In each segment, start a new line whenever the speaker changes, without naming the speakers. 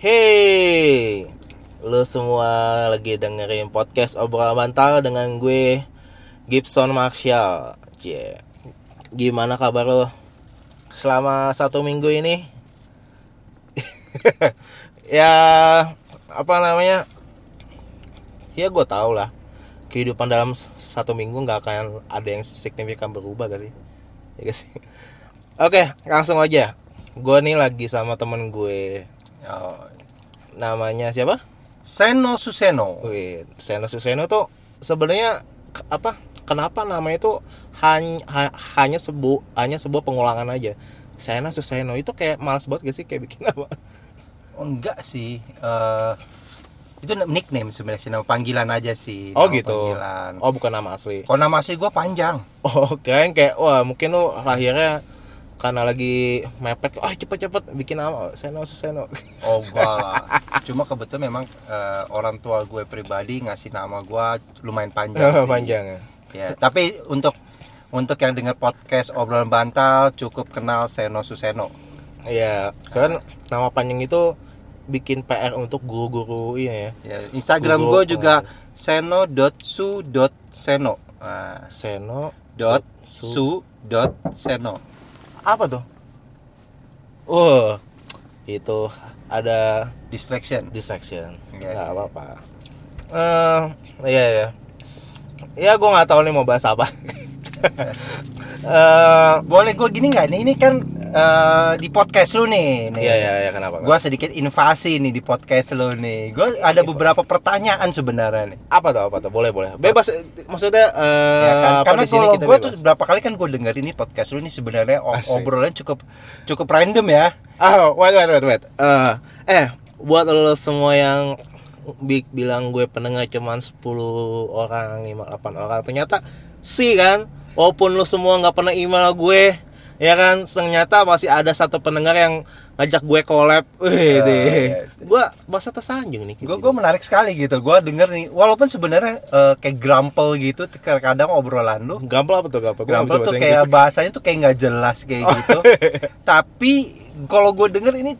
Hey, lu semua lagi dengerin podcast obrolan bantal dengan gue Gibson Marshall. Cie. Gimana kabar lu selama satu minggu ini? ya, apa namanya? Ya gue tau lah. Kehidupan dalam satu minggu nggak akan ada yang signifikan berubah gak sih? Ya? Oke, langsung aja. Gue nih lagi sama temen gue
Oh,
namanya siapa?
Seno Suseno.
Wih, Seno Suseno tuh sebenarnya apa? Kenapa namanya itu hanya hanya sebu hanya sebuah pengulangan aja. Seno Suseno itu kayak males banget gak sih kayak bikin apa?
Oh, enggak sih. Eh itu nickname sebenarnya nama panggilan aja sih.
Oh
nama
gitu.
Panggilan.
Oh bukan nama asli.
Kalau nama asli gue panjang.
Oh keren kayak wah mungkin lu lahirnya karena lagi mepet ah cepet-cepet bikin nama Seno Suseno.
Oh lah. Cuma kebetulan memang eh, orang tua gue pribadi ngasih nama gue lumayan panjang sih.
Panjang ya.
Ya, tapi untuk untuk yang dengar podcast obrolan bantal cukup kenal Seno Suseno.
Iya, kan nama panjang itu bikin PR untuk guru-guru ini ya.
Ya, Instagram gue juga seno.su.seno. Nah,
Seno
dot
Su.
su dot seno.
Apa tuh? Oh, itu ada
Distraction.
distraction. Nggak
iya.
apa-apa. Eh, iya ya. Ya gue nggak tahu nih mau bahas apa. Eh,
Boleh gue gini nggak nih? Ini kan eh, di podcast lu nih. nih.
iya iya iya kenapa?
Gue sedikit invasi nih di podcast lu nih. Gue ada beberapa pertanyaan sebenarnya nih.
apa tuh apa tuh? Boleh boleh. Bebas. Maksudnya eh
Ya kan? Karena kalau gue tuh berapa kali kan gue denger ini podcast lu nih sebenarnya o-
Asik.
obrolannya cukup cukup random ya.
Ah, wait, wait, wait, wait. Eh, eh, buat lo semua yang bi- bilang gue pendengar cuman 10 orang, 5, 8 orang, ternyata sih kan, walaupun lo semua nggak pernah email gue, ya kan, ternyata masih ada satu pendengar yang ngajak gue collab. Wih,
Eh,
deh.
iya.
Gue bahasa tersanjung nih.
Gue gue menarik sekali gitu. Gue denger nih, walaupun sebenarnya eh, kayak grampel gitu, kadang obrolan lu
Gampang apa tuh
Grampel
bisa
tuh kayak
Inggris.
bahasanya tuh kayak nggak jelas kayak
Oh.
gitu. Tapi kalau gue denger ini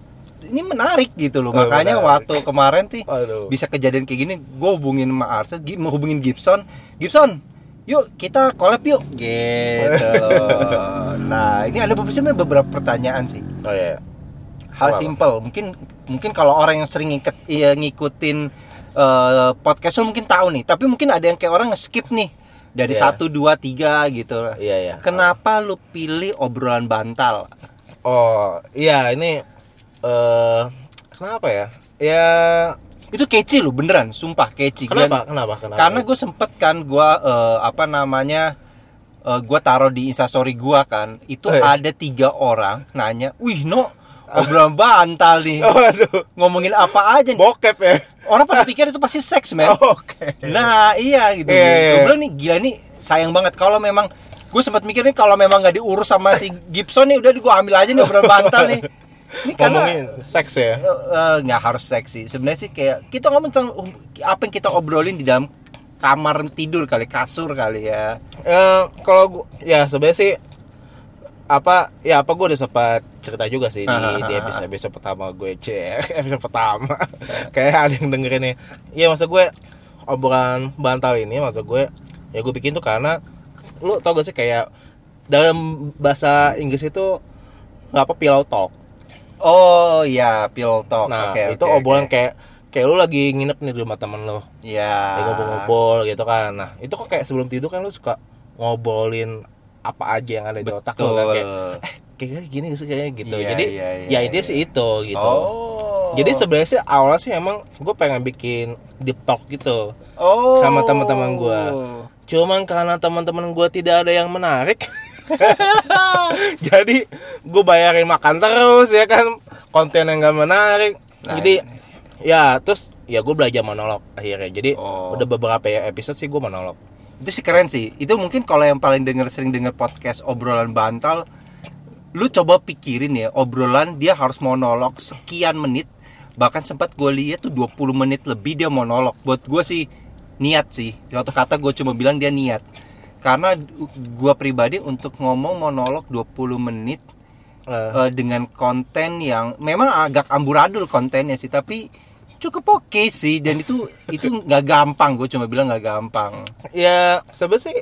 ini menarik gitu loh.
Oh,
Makanya
menarik.
waktu kemarin sih bisa kejadian kayak gini, gue hubungin sama gi- mau hubungin Gibson, Gibson, yuk kita collab yuk, gitu. loh. nah ini ada beberapa beberapa pertanyaan sih.
Oh iya.
Hal simple, mungkin mungkin kalau orang yang sering ngiket, iya, ngikutin eh, podcast lu mungkin tahu nih. Tapi mungkin ada yang kayak orang nge-skip nih dari
Iya.
satu dua tiga gitu.
Iya, iya.
Kenapa lu pilih obrolan bantal?
Oh, iya ini eh kenapa ya? Ya
Itu kece lu beneran, sumpah kece.
kenapa? Kenapa? Kenapa?
Karena gue sempet kan gue apa namanya gue taruh di instastory gue kan itu
Eh.
ada tiga orang nanya, wih no obrolan bantal nih
Waduh.
ngomongin apa aja nih
Bokep ya.
orang pada pikir itu pasti seks men
Oke.
nah iya gitu
Iya, iya,
gue
iya.
bilang nih gila nih sayang banget kalau memang gue sempat mikir nih kalau memang nggak diurus sama si Gibson nih udah gue ambil aja nih obrolan bantal nih ini karena
Ngomongin seks ya.
eh, nggak harus seksi sebenarnya sih kayak kita ngomong tentang um, apa yang kita obrolin di dalam kamar tidur kali kasur kali ya.
Eh, kalau gua ya sebenarnya sih apa ya apa gue udah sempat cerita juga sih di, di episode episode pertama gue cek episode pertama. Kayak ada yang dengerin nih. Iya maksud gue obrolan bantal ini maksud gue ya gue bikin tuh karena lu tau gak sih kayak dalam bahasa Inggris itu nggak apa pillow talk
oh iya pillow talk.
Nah
Oke,
itu
oke,
obrolan
oke.
kayak kayak lu lagi nginep nih di rumah temen lu.
Ya
Lagi ngobrol-ngobrol gitu kan. Nah itu kok kayak sebelum tidur kan lu suka ngobrolin apa aja yang ada di otak lu kan? Kayak eh kayaknya gini sih kayaknya gitu.
Iya,
jadi
iya, iya,
ya intinya
iya.
sih itu gitu.
Oh.
Jadi sebenarnya sih awalnya sih emang gue pengen bikin deep talk gitu
oh.
sama teman-teman gua. cuman karena teman-teman gue tidak ada yang menarik jadi gue bayarin makan terus ya kan? Konten yang gak menarik.
Nah,
jadi ya terus ya gue belajar monolog akhirnya. Jadi
Oh.
udah beberapa episode sih gue monolog.
Itu sih keren sih. Itu mungkin kalau yang paling denger sering denger podcast obrolan bantal lu coba pikirin ya obrolan dia harus monolog sekian menit. Bahkan sempat gue lihat tuh 20 menit lebih dia monolog. Buat gue sih niat sih. Suatu kata gue cuma bilang dia niat karena gue pribadi untuk ngomong monolog 20 menit
Eh.
eh, dengan konten yang memang agak amburadul kontennya sih tapi cukup oke sih. Dan itu itu nggak gampang gue cuma bilang nggak gampang.
Ya sebenarnya sih.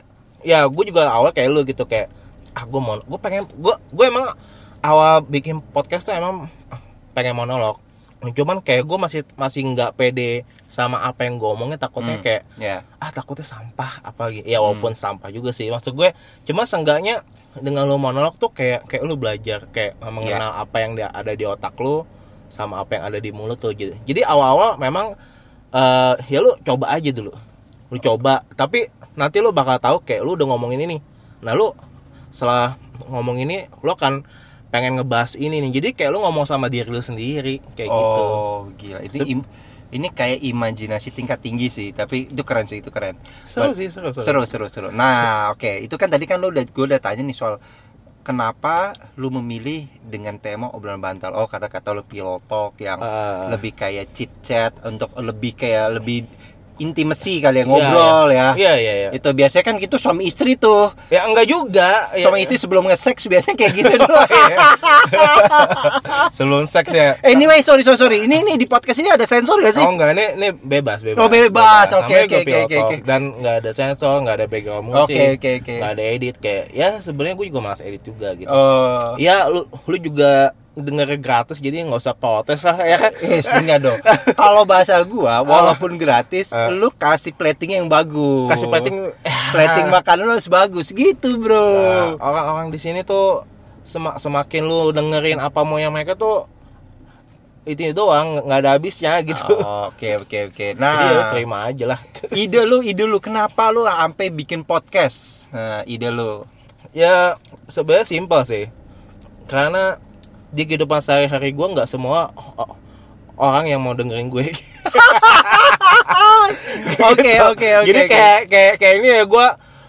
Ya gue juga awal kayak lu gitu kayak ah gue mau gue pengen gue gue emang awal bikin podcast tuh emang pengen monolog. Cuman kayak gue masih masih nggak pede sama apa yang gue omongin takutnya
Hmm.
kayak
ya
ah takutnya sampah apa gitu ya walaupun sampah juga sih. Maksud gue cuma seenggaknya dengan lu monolog tuh kayak kayak lu belajar kayak mengenal apa yang ada di otak lu sama apa yang ada di mulut tuh jadi jadi awal-awal memang eh ya lu coba aja dulu. Lu coba tapi nanti lu bakal tahu kayak lu udah ngomongin ini. Nah lu setelah ngomong ini lu akan pengen ngebahas ini nih. Jadi kayak lu ngomong sama diri lu sendiri kayak gitu.
Oh gila. Itu im- ini kayak imajinasi tingkat tinggi sih tapi itu keren sih itu keren.
Seru sih seru seru,
seru seru seru. Nah oke itu kan tadi kan lu udah gue udah tanya nih soal kenapa lu memilih dengan tema obrolan bantal. Oh kata-kata lu pillow talk yang
Ah.
lebih kayak chit chat untuk lebih kayak lebih intimasi kali ya ngobrol ya.
iya. Iya iya
itu biasanya kan gitu suami istri tuh.
Ya enggak juga. Ya,
suami istri sebelum nge-sex biasanya kayak gitu dulu.
Sebelum seks ya.
Anyway sorry sorry sorry. Ini ini di podcast ini ada sensor gak sih?
Oh enggak, ini ini bebas, bebas.
Oh, bebas. Oke, oke, oke, oke.
Dan nggak ada sensor, nggak ada background musik.
Oke, oke, oke.
Nggak ada edit. Kayak ya sebenarnya gue juga malas edit juga gitu.
oh.
Ya lu lu juga denger gratis jadi nggak usah protes lah ya kan.
Eh, enggak dong. Kalau bahasa gua, walaupun gratis,
Eh.
lu kasih plating yang bagus.
Kasih plating
plating makanan lu harus bagus gitu, Bro.
Nah, orang-orang di sini tuh semak semakin lu dengerin apa mau yang mereka tuh itu doang nggak ada habisnya gitu.
Oh, Oke, oke, oke.
Jadi ya
Nah,
terima aja lah.
ide lu, ide lu kenapa lu sampai bikin podcast? Nah, ide lu.
ya sebenarnya simpel sih karena di kehidupan sehari-hari gue nggak semua orang yang mau dengerin gue
Oke, oke, oke.
jadi
oke.
kayak kayak kayak ini ya gue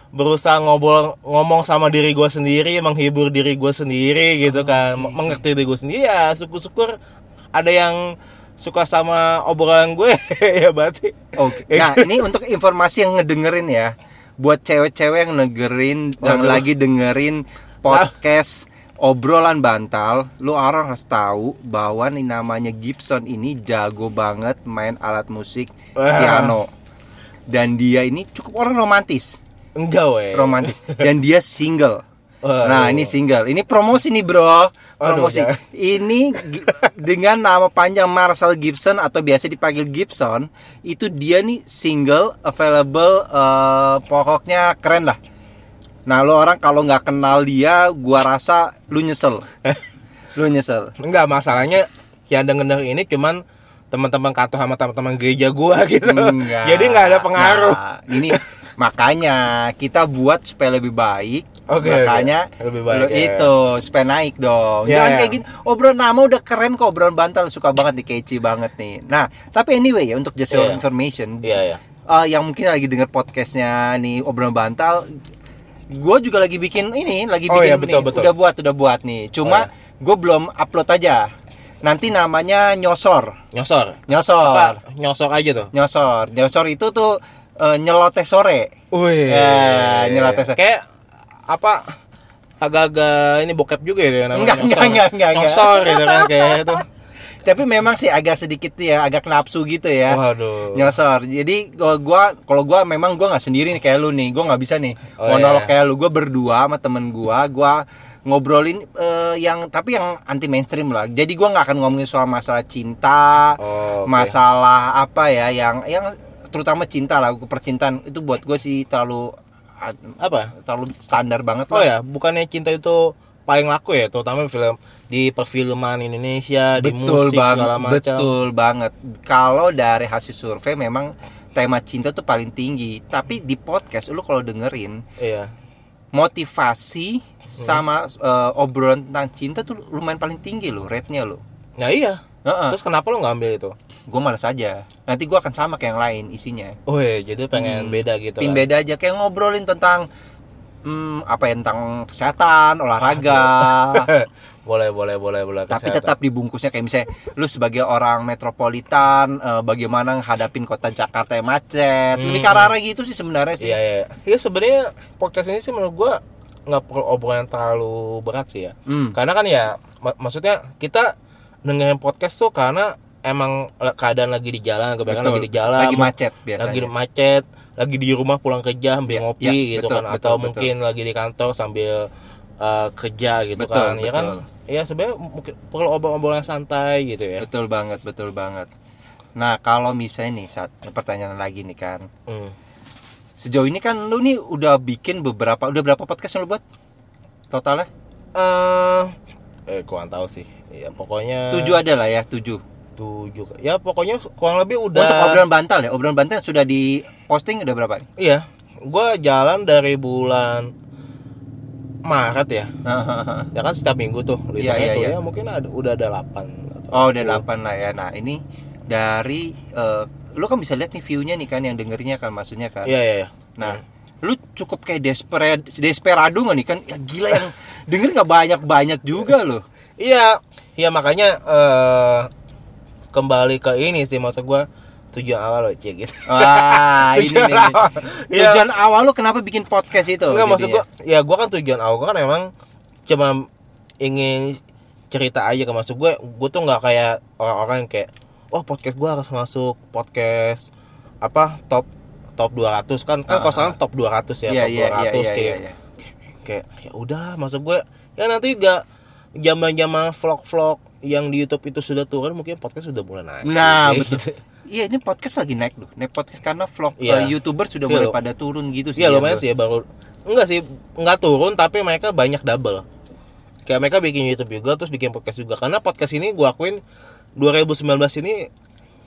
berusaha ngobrol ngomong sama diri gue sendiri menghibur diri gue sendiri gitu kan M- mengerti diri gue sendiri ya syukur-syukur ada yang suka sama obrolan gue ya berarti
Oke. Nah, ini untuk informasi yang ngedengerin ya. Buat cewek-cewek yang dengerin yang lagi dengerin podcast obrolan bantal, lu orang harus tahu bahwa nih namanya Gibson ini jago banget main alat musik
Wah.
piano. Dan dia ini cukup orang romantis,
enggak weh
romantis. Dan dia single. Nah, ini single. Ini promosi nih, Bro. Promosi.
jangan.
ini dengan nama panjang Marcel Gibson atau biasa dipanggil Gibson, itu dia nih single available eh, pokoknya keren lah. Nah, lo orang kalau nggak kenal dia, gua rasa lu nyesel. lu nyesel.
Enggak masalahnya yang denger ini cuman teman-teman kantor sama teman-teman gereja gua gitu.
Enggak.
Jadi nggak ada pengaruh.
Nah, ini makanya kita buat supaya lebih baik.
Oke,
makanya
oke. Lebih baik,
lu
ya.
itu supaya naik dong.
Ya,
Jangan
ya.
kayak gini. Obrolan nama udah keren kok obrolan bantal suka banget nih kece banget nih. Nah, tapi anyway ya untuk just your
Iya.
information.
Iya ya.
eh, yang mungkin lagi denger podcastnya nih obrolan bantal gue juga lagi bikin ini lagi
Oh,
bikin
iya, betul,
nih
betul.
udah buat udah buat nih cuma
Oh, iya.
gue belum upload aja nanti namanya nyosor
Nyosor.
nyosor
Apa? Nyosor aja tuh.
nyosor nyosor itu tuh eh, nyeloteh sore
Wih.
Ya, nyeloteh sore.
Kayak apa? Agak-agak ini bokep juga ya namanya.
Enggak,
nyosor.
enggak, enggak, enggak, enggak.
Nyosor gitu kan kayak itu.
Tapi memang sih agak sedikit ya agak nafsu gitu ya
Waduh.
nyosor jadi gua gua kalau gua memang gua nggak sendiri nih kayak lu nih gua nggak bisa nih
Oh,
monolog
iya.
kayak lu gua berdua sama temen gua gua ngobrolin eh, yang tapi yang anti mainstream lah jadi gua nggak akan ngomongin soal masalah cinta
Oh, oke.
masalah apa ya yang yang terutama cinta lah percintaan itu buat gue sih terlalu
Apa?
terlalu standar banget
Oh
lah
ya, bukannya cinta itu paling laku ya, terutama film di perfilman Indonesia, di
betul
musik
banget
segala macam.
betul banget kalau dari hasil survei memang tema cinta tuh paling tinggi tapi di podcast lu kalau dengerin
Iya.
motivasi sama eh, obrolan tentang cinta tuh lumayan paling tinggi lo rate-nya lo
Nah iya.
Heeh.
Terus kenapa lo nggak ambil itu?
gue malas aja nanti gue akan sama kayak yang lain isinya
Oh iya, jadi pengen
Hmm.
beda gitu.
Pin
kan.
beda aja kayak ngobrolin tentang hmm, apa ya tentang kesehatan olahraga
boleh, boleh, boleh, boleh.
tapi
kesehatan.
tetap dibungkusnya kayak misalnya lu sebagai orang metropolitan eh, bagaimana hadapin kota Jakarta yang macet
Hmm.
lebih ke arah-arah gitu sih sebenarnya sih
Iya, iya. Iya sebenarnya podcast ini sih menurut gua nggak perlu obrolan yang terlalu berat sih ya
Hmm.
karena kan ya mak- maksudnya kita dengerin podcast tuh karena emang keadaan lagi di jalan kebanyakan lagi di jalan
Lagi macet biasanya.
lagi macet lagi di rumah pulang kerja sambil
Ya,
ngopi
ya,
gitu
betul,
kan
betul,
atau
betul.
mungkin lagi di kantor sambil uh, kerja gitu
Betul,
kan ya kan
betul.
ya sebenarnya mungkin perlu obrolan santai gitu ya
Betul banget, betul banget. Nah, kalau misalnya nih saat pertanyaan lagi nih kan.
Hmm.
Sejauh ini kan lu nih udah bikin beberapa udah berapa podcast yang lu buat? Totalnya?
eh eh kurang tahu sih ya pokoknya
Tujuh ada lah ya, tujuh.
tujuh ya pokoknya kurang lebih udah
Untuk obrolan bantal ya, obrolan bantal sudah di posting udah berapa? nih?
iya gua jalan dari bulan Maret ya ya kan setiap minggu tuh
Iya, iya, iya.
ya mungkin ada udah ada 8
Oh, udah 8 lah ya. Nah, ini dari eh, lu kan bisa lihat nih view-nya nih kan yang dengernya kan maksudnya kan.
iya iya iya
Nah, lu cukup kayak desperate desperado nggak nih kan? Ya gila yang denger nggak banyak-banyak juga loh.
Iya, iya makanya eh kembali ke ini sih maksud gua tujuan awal loh cek gitu.
Wah, ini
Tujuan
nih.
awal. Iya.
Tujuan awal lu kenapa bikin podcast itu?
Enggak maksud gua, ya gua kan tujuan awal gua kan emang cuma ingin cerita aja ke maksud gue gue tuh nggak kayak orang-orang yang kayak oh podcast gua harus masuk podcast apa top top 200 kan kan
Ah,
kalau sekarang top 200 ya
Iya,
top 200
iya, iya, iya,
kayak
iya, iya.
kayak ya udahlah maksud gue ya nanti juga zaman-zaman vlog-vlog yang di YouTube itu sudah turun mungkin podcast sudah mulai naik.
Nah, betul.
gitu.
Iya, ini podcast lagi naik loh. Naik podcast karena vlog
Iya.
eh, YouTuber sudah
Iya,
mulai pada turun gitu sih.
Iya
ya,
lumayan sih ya baru enggak sih enggak turun tapi mereka banyak double. Kayak mereka bikin YouTube juga terus bikin podcast juga karena podcast ini gua akuin 2019 ini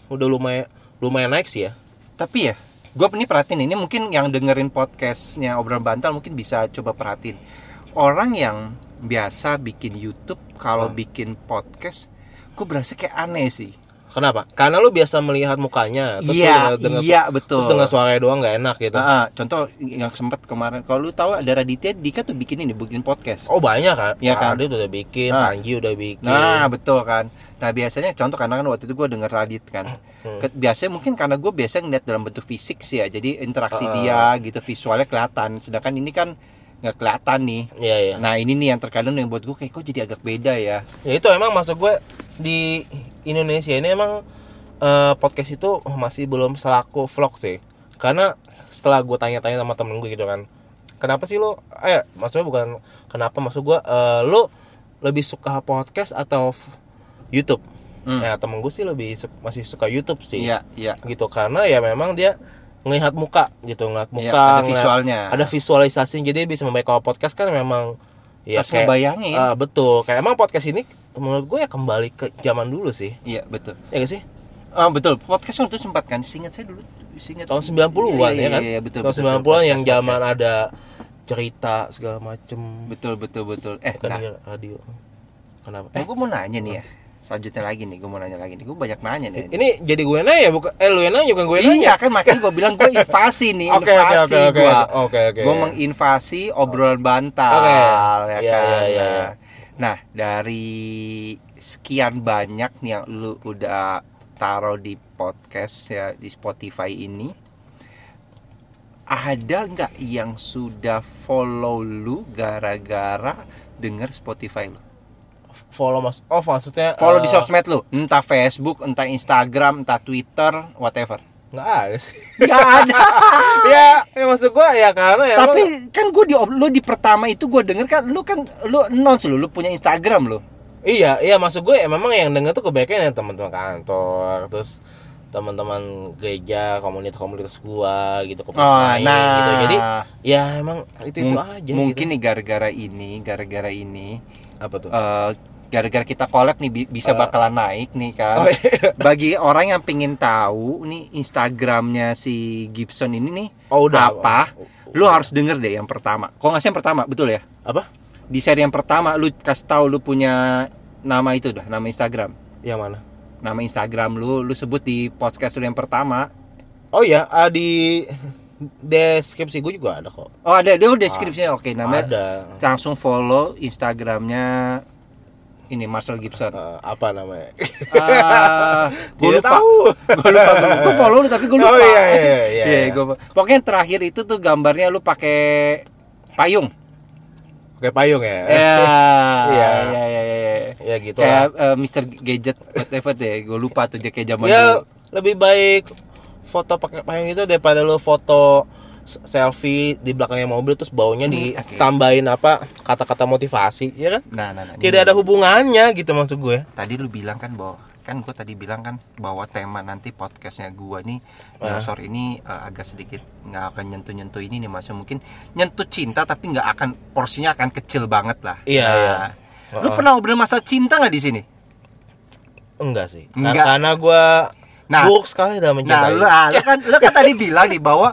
udah lumayan lumayan naik sih ya.
Tapi ya, gue ini perhatiin ini mungkin yang dengerin podcastnya obrolan bantal mungkin bisa coba perhatiin orang yang biasa bikin YouTube kalau
Hmm.
bikin podcast, gue berasa kayak aneh sih.
Kenapa? Karena lu biasa melihat mukanya terus
Iya, iya betul.
Terus dengar suaranya doang nggak enak gitu.
Ah, ah, contoh yang sempat kemarin, kalau lu tahu ada Raditya Dika tuh bikin ini, bikin podcast.
Oh banyak kan?
Iya kan?
Adit udah bikin,
Ah.
Panji udah bikin.
Nah betul kan. Nah biasanya contoh karena kan waktu itu gue denger Radit kan.
Hmm.
Biasanya mungkin karena gue biasa ngeliat dalam bentuk fisik sih ya. Jadi interaksi
Ah.
dia gitu visualnya kelihatan. Sedangkan ini kan nggak kelihatan nih.
Iya iya.
Nah ini nih yang terkadang yang buat gue kayak kok jadi agak beda ya.
Ya itu emang masuk gue di Indonesia ini emang eh, podcast itu masih belum selaku vlog sih. Karena setelah gue tanya-tanya sama temen gue gitu kan, kenapa sih lo? Eh, maksudnya bukan kenapa maksud gue, eh, lo lebih suka podcast atau YouTube?
Hmm.
Ya temen gue sih lebih su- masih suka YouTube sih.
Iya iya.
Gitu karena ya memang dia ngelihat muka gitu, ngelihat
Iya,
muka,
ada
ngelihat-
visualnya.
ada visualisasi jadi bisa membaik kalau podcast kan memang ya
Harus ngebayangin.
Ah, betul kayak emang podcast ini menurut gue ya kembali ke zaman dulu sih
Iya betul.
ya gak sih
Ah betul. Podcast waktu itu sempat kan. Seingat saya dulu. Seingat
tahun 90-an
Iya,
ya kan
Iya, iya, betul.
tahun
betul,
90-an
podcast,
yang zaman
podcast.
ada cerita segala macem
Betul betul betul. Eh
bukan
nah,
di radio kenapa
eh,
eh
gue mau nanya nih ya. Selanjutnya lagi nih, gue mau nanya lagi nih. Gue banyak nanya nih.
ini jadi gue nanya bukan eh lu yang nanya bukan gue nanya
Iya kan makanya gue bilang gue invasi nih,
oke,
invasi
oke, oke.
gue.
Oke, oke.
Gue menginvasi obrolan bantal
Oke.
ya
Iya,
kan.
iya, iya, iya.
Nah, dari sekian banyak nih yang lu udah taruh di podcast ya di Spotify ini ada nggak yang sudah follow lu gara-gara denger Spotify lu?
Follow mas oh maksudnya
Follow
eh,
di sosmed lu, entah Facebook, entah Instagram, entah Twitter, whatever.
nggak ada sih
Gak ada.
ya, ya maksud gue ya karena ya
Tapi kan gue di lu di pertama itu gue denger kan lu kan lu announce lu, lu punya Instagram lu.
Iya, iya maksud gue ya memang yang denger tuh kebanyakan yang teman-teman kantor, terus teman-teman gereja, komunitas-komunitas gua gitu, komunitas
Oh,
lain
nah.
gitu. Jadi ya emang itu itu
Mung-
aja.
mungkin
gitu.
nih gara-gara ini, gara-gara ini
apa tuh?
eh, gara-gara kita collab nih bi- bisa
Eh.
bakalan naik nih kan.
Oh, iya.
Bagi orang yang pengen tahu nih Instagramnya si Gibson ini nih
Oh, udah.
apa, lu harus denger deh yang pertama. Kok nggak sih yang pertama, betul ya?
Apa?
Di seri yang pertama lu kasih tahu lu punya nama itu dah, nama Instagram.
Yang mana?
Nama Instagram lu, lu sebut di podcast lu yang pertama.
Oh iya, ah, di deskripsi gue juga ada kok.
Oh ada, dia udah deskripsinya. Oke, namanya
Ada.
langsung follow Instagramnya ini Marcel Gibson.
Eh, apa namanya?
Ah, gue
Tidak
lupa.
tahu.
Gue lupa. Gue follow lu tapi gue lupa.
Oh, iya, iya, iya, iya.
gua- pokoknya yang terakhir itu tuh gambarnya lu pakai payung.
pakai payung ya
Ya,
Iya.
ya, ya, ya, ya.
ya gitu
Kayak
lah
eh, Mr. Gadget whatever deh, gue lupa tuh dia kayak zaman
ya
dulu.
lebih baik foto pakai payung itu daripada lo foto selfie di belakangnya mobil terus baunya
Hmm,
ditambahin apa kata-kata motivasi ya kan
Nah, nah, nah.
tidak
ini-
ada hubungannya gitu maksud gue
Tadi lu bilang kan bahwa kan gue tadi bilang kan bahwa tema nanti podcastnya gue nih
Ah.
Nyosor ini eh, agak sedikit nggak akan nyentuh nyentuh ini nih maksudnya mungkin nyentuh cinta tapi nggak akan porsinya akan kecil banget lah.
Iya,
Nah,
iya.
Lu
Oh.
pernah ngobrol masalah cinta nggak di sini?
enggak sih
Enggak.
karena gue
Nah.
buruk sekali dalam
Nah,
mencintai
lu, ah, lu kan lu kan tadi bilang nih bahwa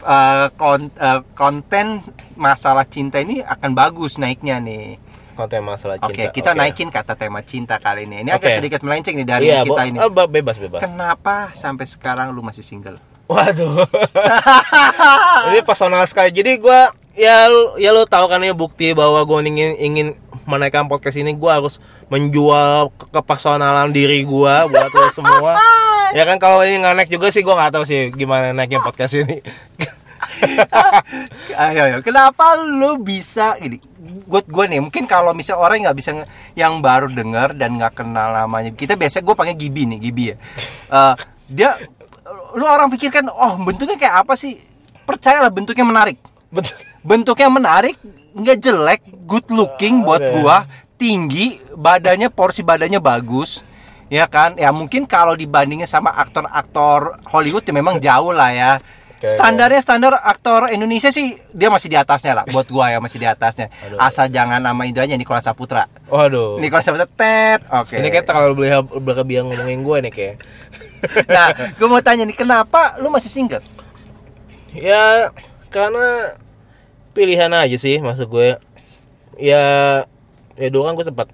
eh, kon- eh, konten masalah cinta ini akan bagus naiknya nih.
konten masalah
Oke,
cinta
kita
Oke.
naikin kata tema cinta kali ini. Ini agak
Oke.
sedikit melenceng nih dari
iya
kita ini.
oh, be- bebas bebas
Kenapa sampai sekarang lu masih single?
waduh ini personal sekali jadi gue ya lu- ya lo tahu kan ini bukti bahwa gue ingin ingin menaikkan podcast ini gue harus menjual ke- kepersonalan diri gue buat lo semua. Ya kan kalau ini nggak naik juga sih gue nggak tahu sih gimana naiknya podcast ini.
Ayo ayo. Kenapa lu bisa gini buat gue nih mungkin kalau misal orang nggak bisa yang baru dengar dan nggak kenal namanya kita biasa gue panggil Gibi nih Gibi ya. Eh, dia lu orang pikirkan oh bentuknya kayak apa sih? Percayalah bentuknya menarik bentuknya menarik nggak jelek good looking buat gua. Tinggi badannya porsi badannya bagus ya kan? Ya mungkin kalau dibandingin sama aktor-aktor Hollywood ya memang jauh lah ya. Standarnya standar aktor Indonesia sih dia masih di atasnya lah buat gua ya masih di atasnya.
Aduh.
asal jangan nama aja Nikola Saputra.
Waduh.
Nikola Saputra tet. Oke.
Ini kayak terlalu berlebihan ngomongin gue nih kayak.
Nah gua mau tanya nih kenapa lu masih single?
Ya karena pilihan aja sih maksud gue. Ya ya dulu kan gue sempat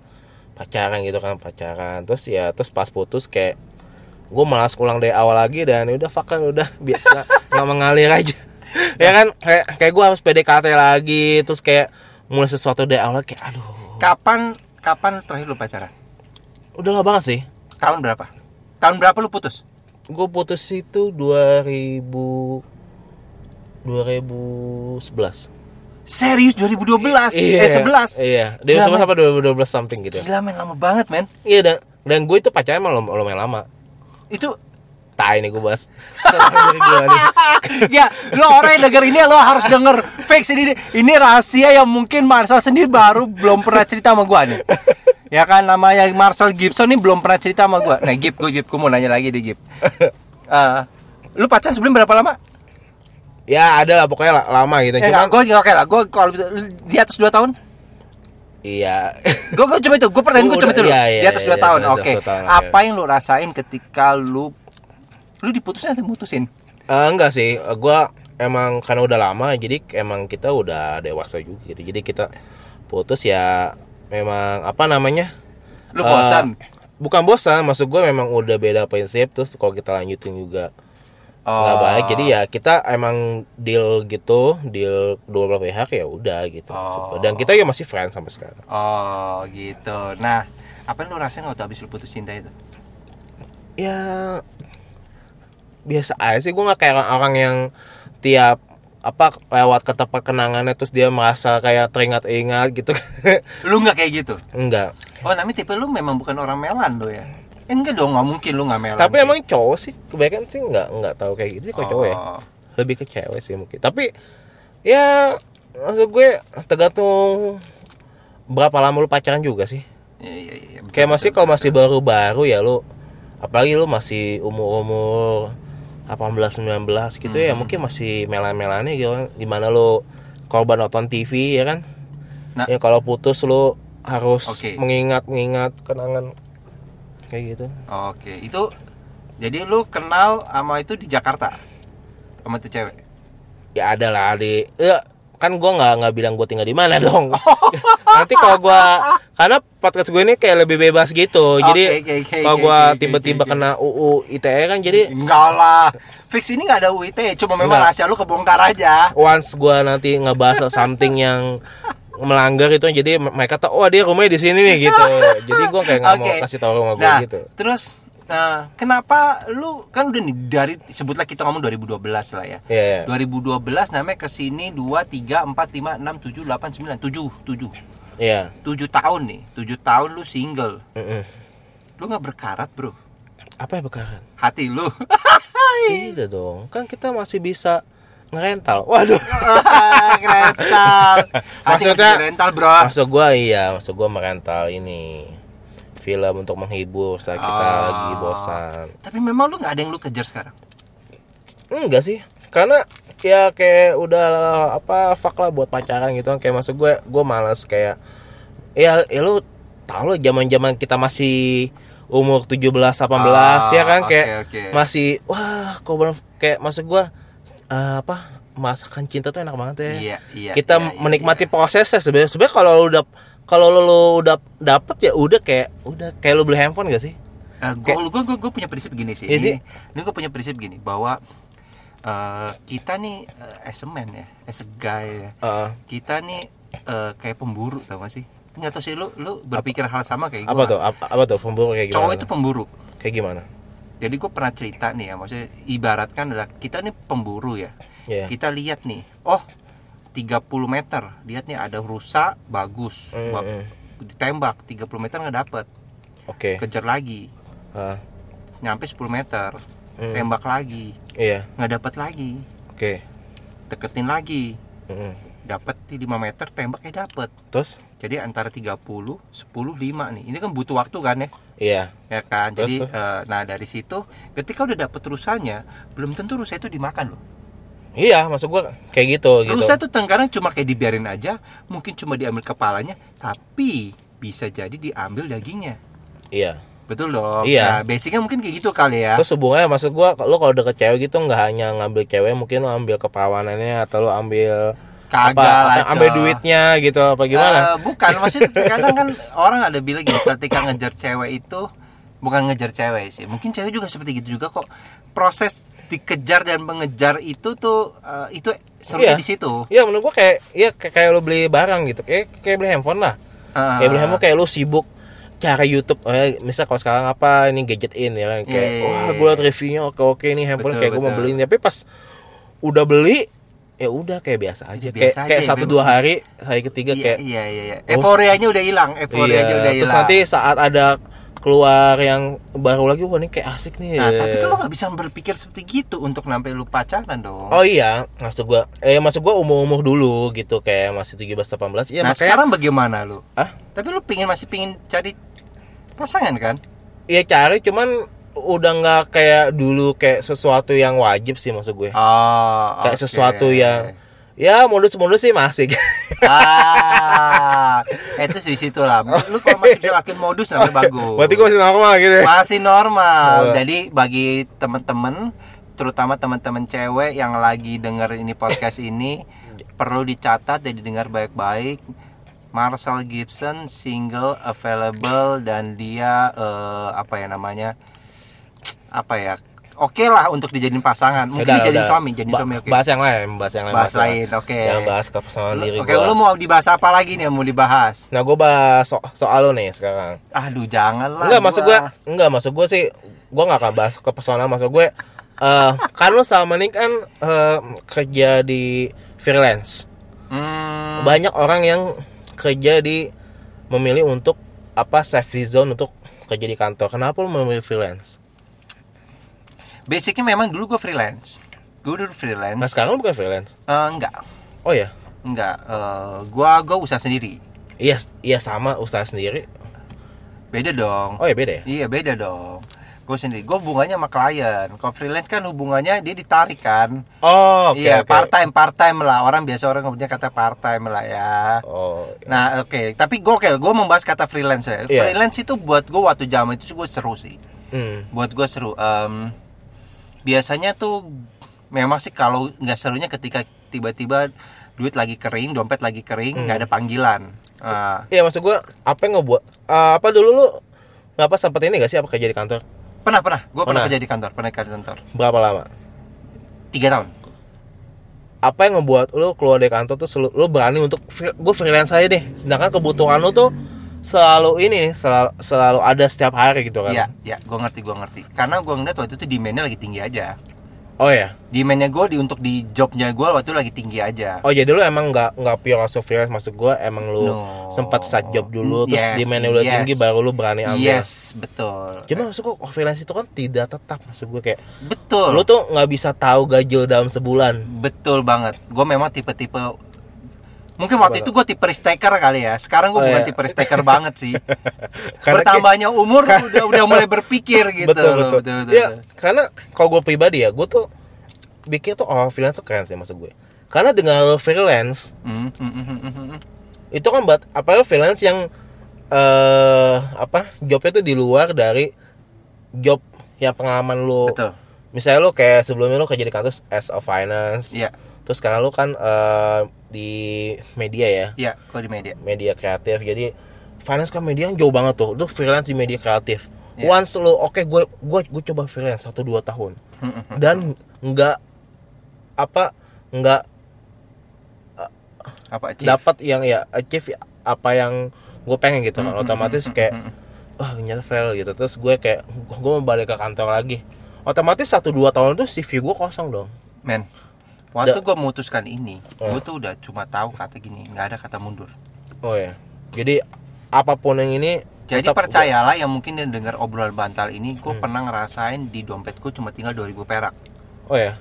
pacaran gitu kan pacaran. Terus ya terus pas putus kayak gue malas ulang dari awal lagi dan ya udah fuck kan udah biar nggak- nggak mengalir aja. Ya kan kayak kayak gue harus PDKT lagi terus kayak mulai sesuatu dari awal kayak aduh.
Kapan kapan terakhir lu pacaran?
Udah lama banget sih.
Tahun berapa? Tahun berapa lu putus?
Gue putus itu 2000 2011
Serius 2012
Iya,
eh 11
Iya, 2011
men.
apa 2012 something gitu.
Gila men lama banget men
Iya dan dan gue itu pacarnya emang lum- lumayan lama.
Itu
Tai nih gue bahas. Dari.
Ya lo orang yang denger ini lo harus denger Fix ini Ini rahasia yang mungkin Marcel sendiri baru Belum pernah cerita sama gua nih Ya kan namanya Marcel Gibson nih belum pernah cerita sama gua Nah Gib gue Gib gue mau nanya lagi deh Gib Eh, Lu pacaran sebelum berapa lama?
Ya ada lah pokoknya la- lama gitu.
Eh,
Cuman
gue oke lah, gue kalau di atas 2 tahun
iya.
Gue gue coba itu, gue pertanyaan gue coba itu
iya, iya,
di atas 2
iya,
tahun. Oke.
dua tahun, oke.
Apa yang lu rasain ketika lu lu diputusin atau mutusin?
Eh, enggak sih, eh, gua emang karena udah lama jadi emang kita udah dewasa juga gitu. Jadi kita putus ya memang apa namanya?
Lu
Eh,
bosan?
bukan bosan, maksud gue memang udah beda prinsip terus kalau kita lanjutin juga nggak
Oh.
baik jadi ya kita emang deal gitu deal dua belah pihak ya udah gitu gua. dan kita ya masih friends sampai sekarang
Oh, gitu. Nah, apa yang lu rasain waktu habis lu putus cinta itu?
ya biasa aja sih gue nggak kayak orang, orang yang tiap apa lewat ke tempat kenangannya terus dia merasa kayak teringat-ingat gitu
Lu nggak kayak gitu?
enggak
Oh, namanya tipe lu memang bukan orang melan lo ya? Eh, enggak dong, nggak mungkin lu nggak melan.
tapi
sih.
emang cowok sih kebanyakan sih nggak nggak tahu kayak gitu sih kok cowok ya
Oh.
lebih ke cewek sih mungkin tapi ya maksud gue tergantung berapa lama lu pacaran juga sih
Iya, iya, iya. betul,
kayak masih kalau masih baru-baru ya lu apalagi lu masih umur-umur 18 19 gitu ya
Hmm.
mungkin masih melan-melannya gitu kan gimana lu korban nonton TV ya kan
Nah.
ya kalau putus lu harus
Oke.
mengingat-mengingat kenangan kayak gitu
Oke, itu jadi lu kenal sama itu di Jakarta sama tuh cewek.
ya ada lah di ya, kan gua nggak nggak bilang gua tinggal di mana dong nanti kalau gua karena podcast gue ini kayak lebih bebas gitu jadi
oke, oke,
kalau gua
oke,
tiba-tiba
oke,
kena UU ITE kan jadi
Enggak lah. Fix ini nggak ada UIT, cuma memang rahasia lu kebongkar aja.
once gua nanti ngebahas something yang melanggar itu jadi mereka tahu oh dia rumahnya di sini nih gitu jadi gua kayak nggak
Oke.
mau kasih tahu rumah gua
Nah,
gitu
terus Nah, kenapa lu kan udah nih dari sebutlah kita ngomong 2012 lah ya.
Iya, iya.
2012 namanya ke sini 2 3 4 5 6 7 8 9 7 7.
Iya.
7 tahun nih. 7 tahun lu single.
Mm-mm.
Lu nggak berkarat, Bro.
Apa ya bekaran?
Hati lu.
Tidak dong. Kan kita masih bisa ngerental. Waduh.
rental. Hati
Maksudnya-
rental, Bro.
Maksud gua iya, maksud gua merental ini film untuk menghibur saat kita
Oh.
lagi bosan.
Tapi memang lu nggak ada yang lu kejar sekarang.
Enggak sih. Karena ya kayak udah apa fuck lah buat pacaran gitu kan kayak maksud gue gue malas kayak ya, ya lu tau lo zaman-zaman kita masih umur 17 18
Ah,
ya kan
oke,
kayak
oke.
masih wah kok kayak maksud gue eh, apa masakan cinta tuh enak banget ya.
Iya, iya.
kita
iya, iya,
menikmati
iya.
prosesnya sebenarnya sebenarnya kalau lu udah kalau lu, lu udah dapet ya udah kayak udah kayak lu beli handphone gak sih
gua, gua, gua, gua punya prinsip gini sih.
Iya
ini,
sih.
ini gua punya prinsip gini bahwa eh, kita nih eh, as a man ya, as a guy ya.
Heeh.
Kita nih eh, kayak pemburu tau gak sih? Nggak tahu sih lu lu berpikir hal sama kayak
apa
gua.
tuh apa, apa tuh pemburu kayak gimana
Cowok itu pemburu.
kayak gimana
Jadi gue pernah cerita nih ya, maksudnya ibaratkan adalah kita nih pemburu ya.
Iya.
Kita lihat nih, oh 30 meter, lihat nih ada rusa bagus,
Mm,
Bak-
mm.
ditembak 30 meter nggak dapet,
oke.
Kejar lagi,
Ah,
nyampe 10 meter,
Mm.
tembak lagi,
iya.
Nggak dapet lagi,
oke.
Deketin lagi,
Mm-mm.
dapet di 5 meter, tembaknya dapet.
terus
Jadi antara 30, 10, 5 nih. Ini kan butuh waktu kan ya?
iya
Ya kan? Jadi
Terus,
eh, nah dari situ ketika udah dapet rusanya, belum tentu rusa itu dimakan loh.
iya maksud gua kayak gitu gitu
Rusa tuh kadang cuma kayak dibiarin aja, mungkin cuma diambil kepalanya, tapi bisa jadi diambil dagingnya.
iya
Betul dong.
Iya.
Nah, basicnya mungkin kayak gitu kali ya.
terus hubungannya maksud gua lo kalau deket cewek gitu nggak hanya ngambil cewek mungkin lo ambil keperawanannya atau lo ambil
Kagak
apa,
lah,
ambil duitnya gitu apa gimana
Eh, bukan, maksudnya kadang kan orang ada bilang gitu, ketika ngejar cewek itu bukan ngejar cewek sih. Mungkin cewek juga seperti gitu juga kok. Proses dikejar dan mengejar itu tuh eh, itu serunya
Iya.
di situ.
Iya menurut gua kayak iya kayak, kayak lo beli barang gitu kayak kayak beli handphone lah
Ah.
kayak beli handphone kayak lo sibuk cari YouTube eh, misal kalau sekarang apa ini gadget in ya kan kayak
Iya, iya,
wah
iya.
gue liat reviewnya oke oke ini handphone
Betul,
kayak gue mau beli ini. tapi pas udah beli ya udah kayak biasa aja kayak
biasa
kayak
aja,
satu
memang.
dua hari hari ketiga
Iya,
kayak
iya, iya, iya. Euforianya udah hilang, euforianya
iya,
udah
terus
hilang.
nanti saat ada keluar yang baru lagi wah ini kayak asik nih
Nah, tapi lo nggak bisa berpikir seperti gitu untuk sampai lu pacaran dong.
Oh iya, maksud gua eh maksud gua umur-umur dulu gitu kayak masih 17 18. Iya
nah,
makanya
sekarang bagaimana lu?
ah
Tapi lu pingin masih pingin cari pasangan kan?
iya cari cuman udah nggak kayak dulu kayak sesuatu yang wajib sih maksud gue.
Oh,
kayak
oke.
sesuatu yang ya modus-modus sih masih.
ah, itu di situ lah. Lu kalau masih bisa lakuin modus namanya bagus.
Berarti gua masih normal gitu. ya?
masih normal.
Oh.
Jadi bagi teman-teman, terutama teman-teman cewek yang lagi denger ini podcast ini, perlu dicatat dan didengar baik-baik. Marcel Gibson single available dan dia eh, apa ya namanya? Apa ya? Oke lah untuk dijadiin pasangan. Mungkin
Udah,
dijadiin
udah.
suami, jadi
Ba-
suami oke.
Bahas yang lain, bahas yang lain.
Bahas
yang
lain, oke.
Yang bahas ke personal diri
Oke,
gua.
lu mau dibahas apa lagi nih yang mau dibahas?
Nah, gua bahas so- soal lu nih sekarang.
Aduh, jangan lah.
Enggak, maksud gua enggak maksud gua sih gua nggak akan bahas ke personal maksud gue eh kan lu sama nih kan eh, kerja di freelance.
Hmm,
Banyak orang yang kerja di memilih untuk apa safety zone untuk kerja di kantor. Kenapa lu memilih freelance?
Basicnya memang dulu gue freelance. Gue dulu freelance.
Nah, sekarang lu bukan freelance.
Eh, enggak,
Oh ya.
enggak. Eh, gua gua usaha sendiri.
Iya, iya sama usaha sendiri.
Beda dong.
Oh ya beda ya?
Iya beda dong. Gue sendiri. Gue hubungannya sama klien. Kalau freelance kan hubungannya dia ditarik kan.
Oh, oke
iya
oke.
part time part time lah. Orang biasa orang punya kata part time lah ya.
Oh.
Nah oke. Tapi gue oke. Gue membahas kata freelance ya.
Iya.
Freelance itu buat gue waktu zaman itu gue seru sih.
Hmm.
buat gue seru Em, biasanya tuh memang sih kalau nggak serunya ketika tiba-tiba duit lagi kering dompet lagi kering
Hmm.
nggak ada panggilan Ah,
Iya maksud gua apa yang ngebuat eh, apa dulu lu apa sempet ini gak sih apa kerja di kantor?
pernah pernah gue pernah
Pernah.
kerja di kantor pernah kerja di kantor
Berapa lama?
tiga tahun
Apa yang ngebuat lu keluar dari kantor tuh lu berani untuk gue freelance aja deh. Sedangkan kebutuhan lu tuh selalu ini selalu, selalu ada setiap hari gitu kan
Iya, ya, gue ngerti, gue ngerti. Karena gue ngeliat waktu itu demandnya lagi tinggi aja.
oh ya
Demandnya gue di untuk di jobnya gue waktu itu lagi tinggi aja.
oh jadi lu emang nggak nggak pure langsung freelance maksud gue emang lu
No.
sempat side job dulu terus
Yes,
demandnya udah
yes.
tinggi baru lu berani ambil
Yes, betul.
cuma maksud gue freelance itu kan tidak tetap maksud gue kayak
Betul.
lu tuh nggak bisa tahu gaji dalam sebulan
Betul banget. Gue memang tipe-tipe Mungkin waktu itu gue tipe risk taker kali ya. Sekarang gue
Oh,
bukan
iya.
tipe risk taker banget sih.
Karena
Bertambahnya umur udah udah mulai berpikir gitu
betul,
loh.
betul
betul,
ya
betul.
karena kalau gue pribadi ya gue tuh bikin tuh orang freelance tuh keren sih maksud gue karena dengan freelance
hmm, hmm, hmm.
itu kan buat apa lu freelance yang eh apa jobnya tuh di luar dari job yang pengalaman lu
Betul.
misalnya lu kayak sebelumnya lu kerja di kantor as a finance
Iya,
terus sekarang lu kan eh, di media ya?
Iya, gue di media.
media kreatif. Jadi finance kan media yang jauh banget tuh. Lu freelance di media kreatif.
Iya.
once lu oke gue gue gue coba freelance satu dua tahun. Dan nggak apa nggak
Apa achieve?
dapat yang ya achieve apa yang gue pengen gitu. Kan otomatis kayak wah ternyata fail gitu. Terus gue kayak gue mau balik ke kantor lagi. Otomatis satu dua tahun itu CV gue kosong dong.
Men, waktu gue memutuskan ini,
Oh.
gue tuh udah cuma tahu kata gini, nggak ada kata mundur.
oh ya jadi apa pun yang ini
Jadi
tetap
percayalah yang mungkin yang dengar obrolan bantal ini, gue
Hmm.
pernah ngerasain di dompet gue cuma tinggal 2000 perak.
gua- oh ya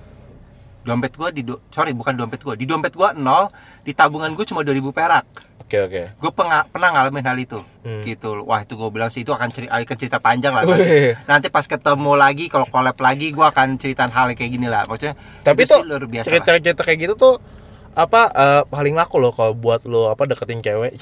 Dompet gue di do- sorry bukan dompet gue, di dompet gue nol, di tabungan gue cuma 2000 perak.
oke oke
Gue pernah ngalamin hal itu,
Hmm.
gitu. Wah itu gue bilang sih itu akan cerita, akan cerita panjang lah. Nanti, nanti pas ketemu lagi, kalau collab lagi, gue akan ceritain hal kayak gini lah. Maksudnya,
tapi
itu
tuh
luar biasa. lah.
cerita-cerita kayak gitu tuh apa eh, paling laku loh kalau buat lo apa deketin cewek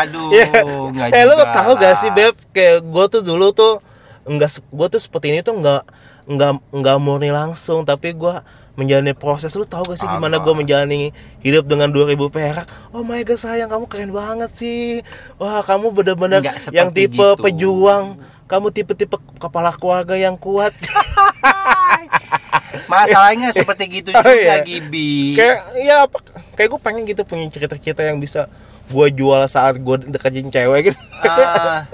Aduh,
Iya.
nggak
eh
juga
tahu gak sih beb kayak gue tuh dulu tuh enggak gue tuh seperti ini tuh enggak enggak enggak murni langsung tapi gue menjalani proses lu tahu gak sih gimana gue menjalani hidup dengan 2000 perak oh my god sayang kamu keren banget sih wah kamu bener-bener yang tipe
gitu.
pejuang kamu tipe-tipe kepala keluarga yang kuat
Masalahnya seperti gitu
Oh,
juga,
iya.
Gibi.
kayak ya apa kayak gue pengen gitu punya cerita-cerita yang bisa gue jual saat gue deketin cewek gitu
ah,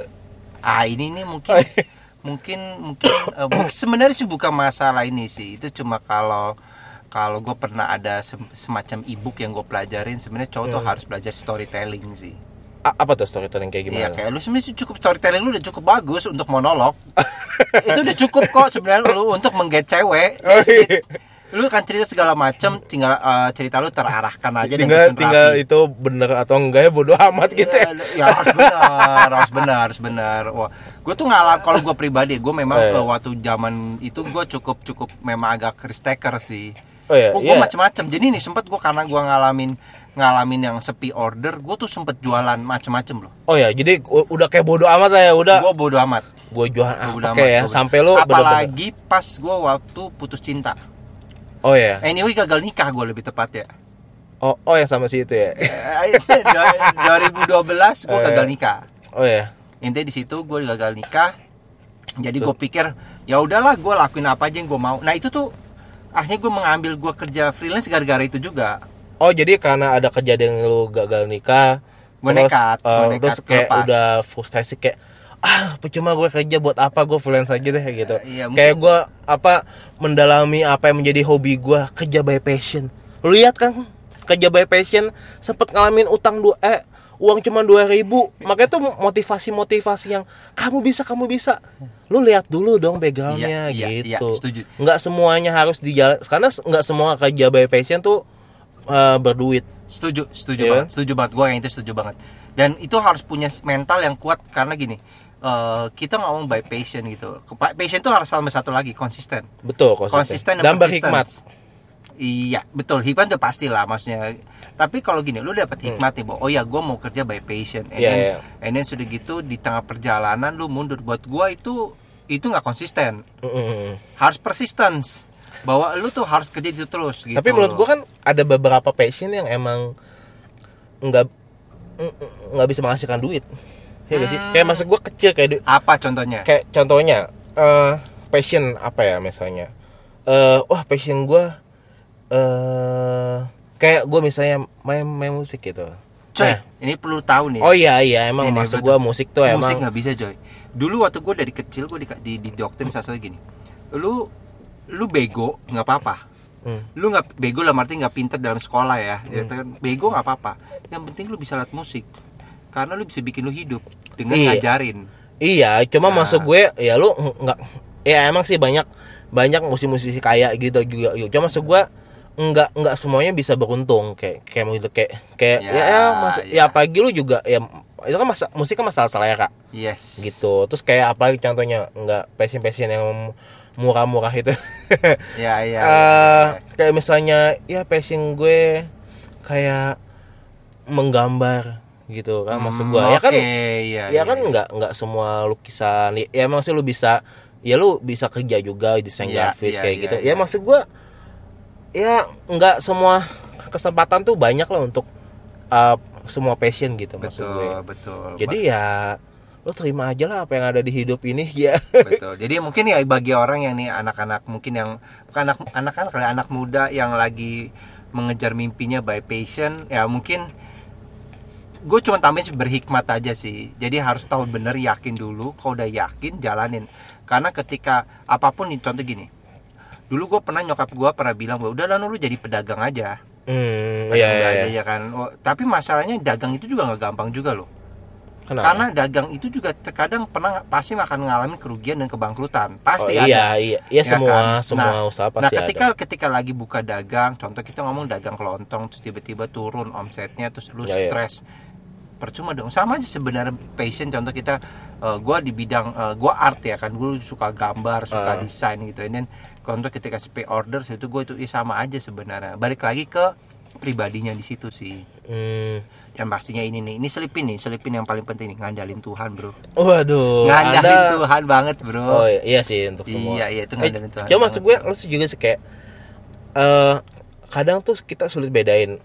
ah ini nih mungkin
Oh, iya.
Mungkin mungkin mungkin sebenarnya sih bukan masalah ini sih. Itu cuma kalau kalau gue pernah ada sem- semacam ebook yang gue pelajarin sebenarnya cowok tuh
Hmm.
harus belajar storytelling sih.
A- apa tuh storytelling kayak gimana?
Iya kayak lu sebenarnya cukup storytelling lu udah cukup bagus untuk monolog. Itu udah cukup kok sebenarnya lu untuk mengget cewek.
Oh, iya.
Lu kan cerita segala macam tinggal eh, cerita lu terarahkan aja
tinggal tinggal
rapi.
itu bener atau enggak ya bodo amat gitu ya.
Ya, ya harus benar, harus benar, harus benar. Wah, gue tuh ngalah kalau gue pribadi, gue memang
Eh.
eh, waktu zaman itu gue cukup cukup memang agak risk taker sih.
Oh iya,
gue
iya.
macam-macam. Jadi nih sempat gue karena gue ngalamin ngalamin yang sepi order, gue tuh sempet jualan macam-macam loh.
Oh ya, jadi udah kayak bodo amat lah ya, udah
Gue bodo amat.
gue jualan
Gua
ah, ya, sampai lu bener-bener.
Apalagi pas gue waktu putus cinta.
Oh ya.
Anyway gagal nikah gue lebih tepat ya.
Oh, oh yang sama si itu ya.
Eh, 2012 gue
Eh.
gagal nikah.
Oh ya.
intinya di situ gue gagal nikah jadi gue pikir ya udahlah gue lakuin apa aja yang gue mau nah itu tuh akhirnya gue mengambil gue kerja freelance gara-gara itu juga
Oh, jadi karena ada kejadian lu gagal nikah, terus,
nekat,
eh,
nekat,
terus kayak
lepas.
udah frustasi kayak ah percuma gue kerja buat apa gue freelance aja deh gitu.
Iya,
kayak gue apa mendalami apa yang menjadi hobi gue kerja by passion. Lu lihat kan kerja by passion sempet ngalamin utang dua eh uang cuma dua ribu. Makanya tuh motivasi motivasi yang kamu bisa kamu bisa. Lu lihat dulu dong backgroundnya
Iya, iya, iya,
gitu.
setuju.
nggak semuanya harus dijalan karena nggak semua kerja by passion tuh eh, berduit.
Setuju setuju
Iya.
banget setuju banget. Gue yang itu setuju banget. Dan itu harus punya mental yang kuat karena gini eh, kita ngomong by passion gitu passion itu harus sama satu lagi konsisten
betul konsisten,
konsisten
dan
persistence.
berhikmat
Iya, betul. Hikmat udah pasti lah maksudnya. Tapi kalau gini, lu dapet hikmat nih, bahwa oh ya gue mau kerja by passion. And,
Hmm. Iya,
then,
iya.
and then sudah gitu di tengah perjalanan lu mundur. Buat gua itu itu nggak konsisten.
Mm-mm.
Harus persistence. Bahwa lu tuh harus kerja itu terus gitu.
tapi menurut gua kan ada beberapa passion yang emang nggak mm, nggak bisa menghasilkan duit ya nggak sih
Hmm.
kayak maksud gua kecil kayak du-
apa contohnya?
kayak contohnya eh passion apa ya misalnya eh wah passion gua eh kayak gue misalnya main main musik gitu
Coy,
Eh.
ini perlu tahu nih.
oh iya iya emang
Ini,
maksud
betul.
gua musik tuh
musik
emang
nggak bisa coy dulu waktu gue dari kecil gue di, di, di doktrin satu gini lu lu bego nggak apa-apa
Hmm.
lu nggak bego lah arti nggak pinter dalam sekolah ya Ya, kan, bego nggak apa-apa yang penting lu bisa alat musik karena lu bisa bikin lu hidup dengan
Iya.
ngajarin
Iya, cuma
Nah.
maksud gue ya lu nggak ya emang sih banyak banyak musisi-musisi kaya gitu juga. Cuma maksud gue nggak nggak semuanya bisa beruntung kayak kayak gitu kayak kayak
Ya,
ya, ya, mas-
ya.
ya pagi lu juga ya itu kan masa musik kan masalah selera
yes
gitu. Terus kayak apalagi contohnya nggak passion-passion yang murah-murah itu.
ya ya, ya,
Eh,
ya.
kayak misalnya ya passion gue kayak menggambar gitu kan maksud gue
Hmm,
ya kan
iya,
ya
iya,
kan
iya.
nggak nggak semua lukisan ya, ya emang sih lu bisa ya lu bisa kerja juga desain
Iya,
grafis
iya,
kayak
iya,
gitu.
iya.
ya maksud gua ya nggak semua kesempatan tuh banyak lah untuk uh, semua passion gitu maksud
betul
gue.
betul.
Jadi ya lu terima aja lah apa yang ada di hidup ini ya.
Betul. Jadi mungkin ya bagi orang yang nih anak-anak mungkin yang anak anak-anak kali anak muda yang lagi mengejar mimpinya by passion ya mungkin gue cuma tambahin sih berhikmat aja sih. Jadi harus tahu bener yakin dulu. Kalau udah yakin jalanin. Karena ketika apa pun nih contoh gini. Dulu gue pernah nyokap gue pernah bilang bahwa udah lah lu jadi pedagang aja.
Hmm,
pedagang
iya, iya,
aja
iya.
ya kan? Oh, tapi masalahnya dagang itu juga nggak gampang juga loh.
Kenapa?
karena dagang itu juga terkadang pernah pasti akan mengalami kerugian dan kebangkrutan. Pasti
oh, iya
ada.
iya. Iya
Ya
semua
kan?
semua
Nah,
usaha
nah
pasti
ketika
ada.
ketika lagi buka dagang contoh kita ngomong dagang kelontong terus tiba-tiba turun omsetnya terus lu
Ya,
stres percuma dong. Sama aja sebenarnya passion. Contoh kita eh, gua di bidang eh, gua art ya kan. Gue suka gambar suka
Ah.
desain gitu. And then contoh ketika pay order itu gue itu ya sama aja sebenarnya. Balik lagi ke pribadinya di situ sih.
Hmm.
yang pastinya ini nih. Ini selipin nih. Selipin yang paling penting nih. Ngandalin Tuhan bro.
Waduh
ngandalin
ada
Tuhan banget bro.
Oh iya, iya sih untuk semua.
Iya, iya, itu
Eh,
ngandalin Tuhan
Cuma maksud gue lu juga sih kayak eh kadang tuh kita sulit bedain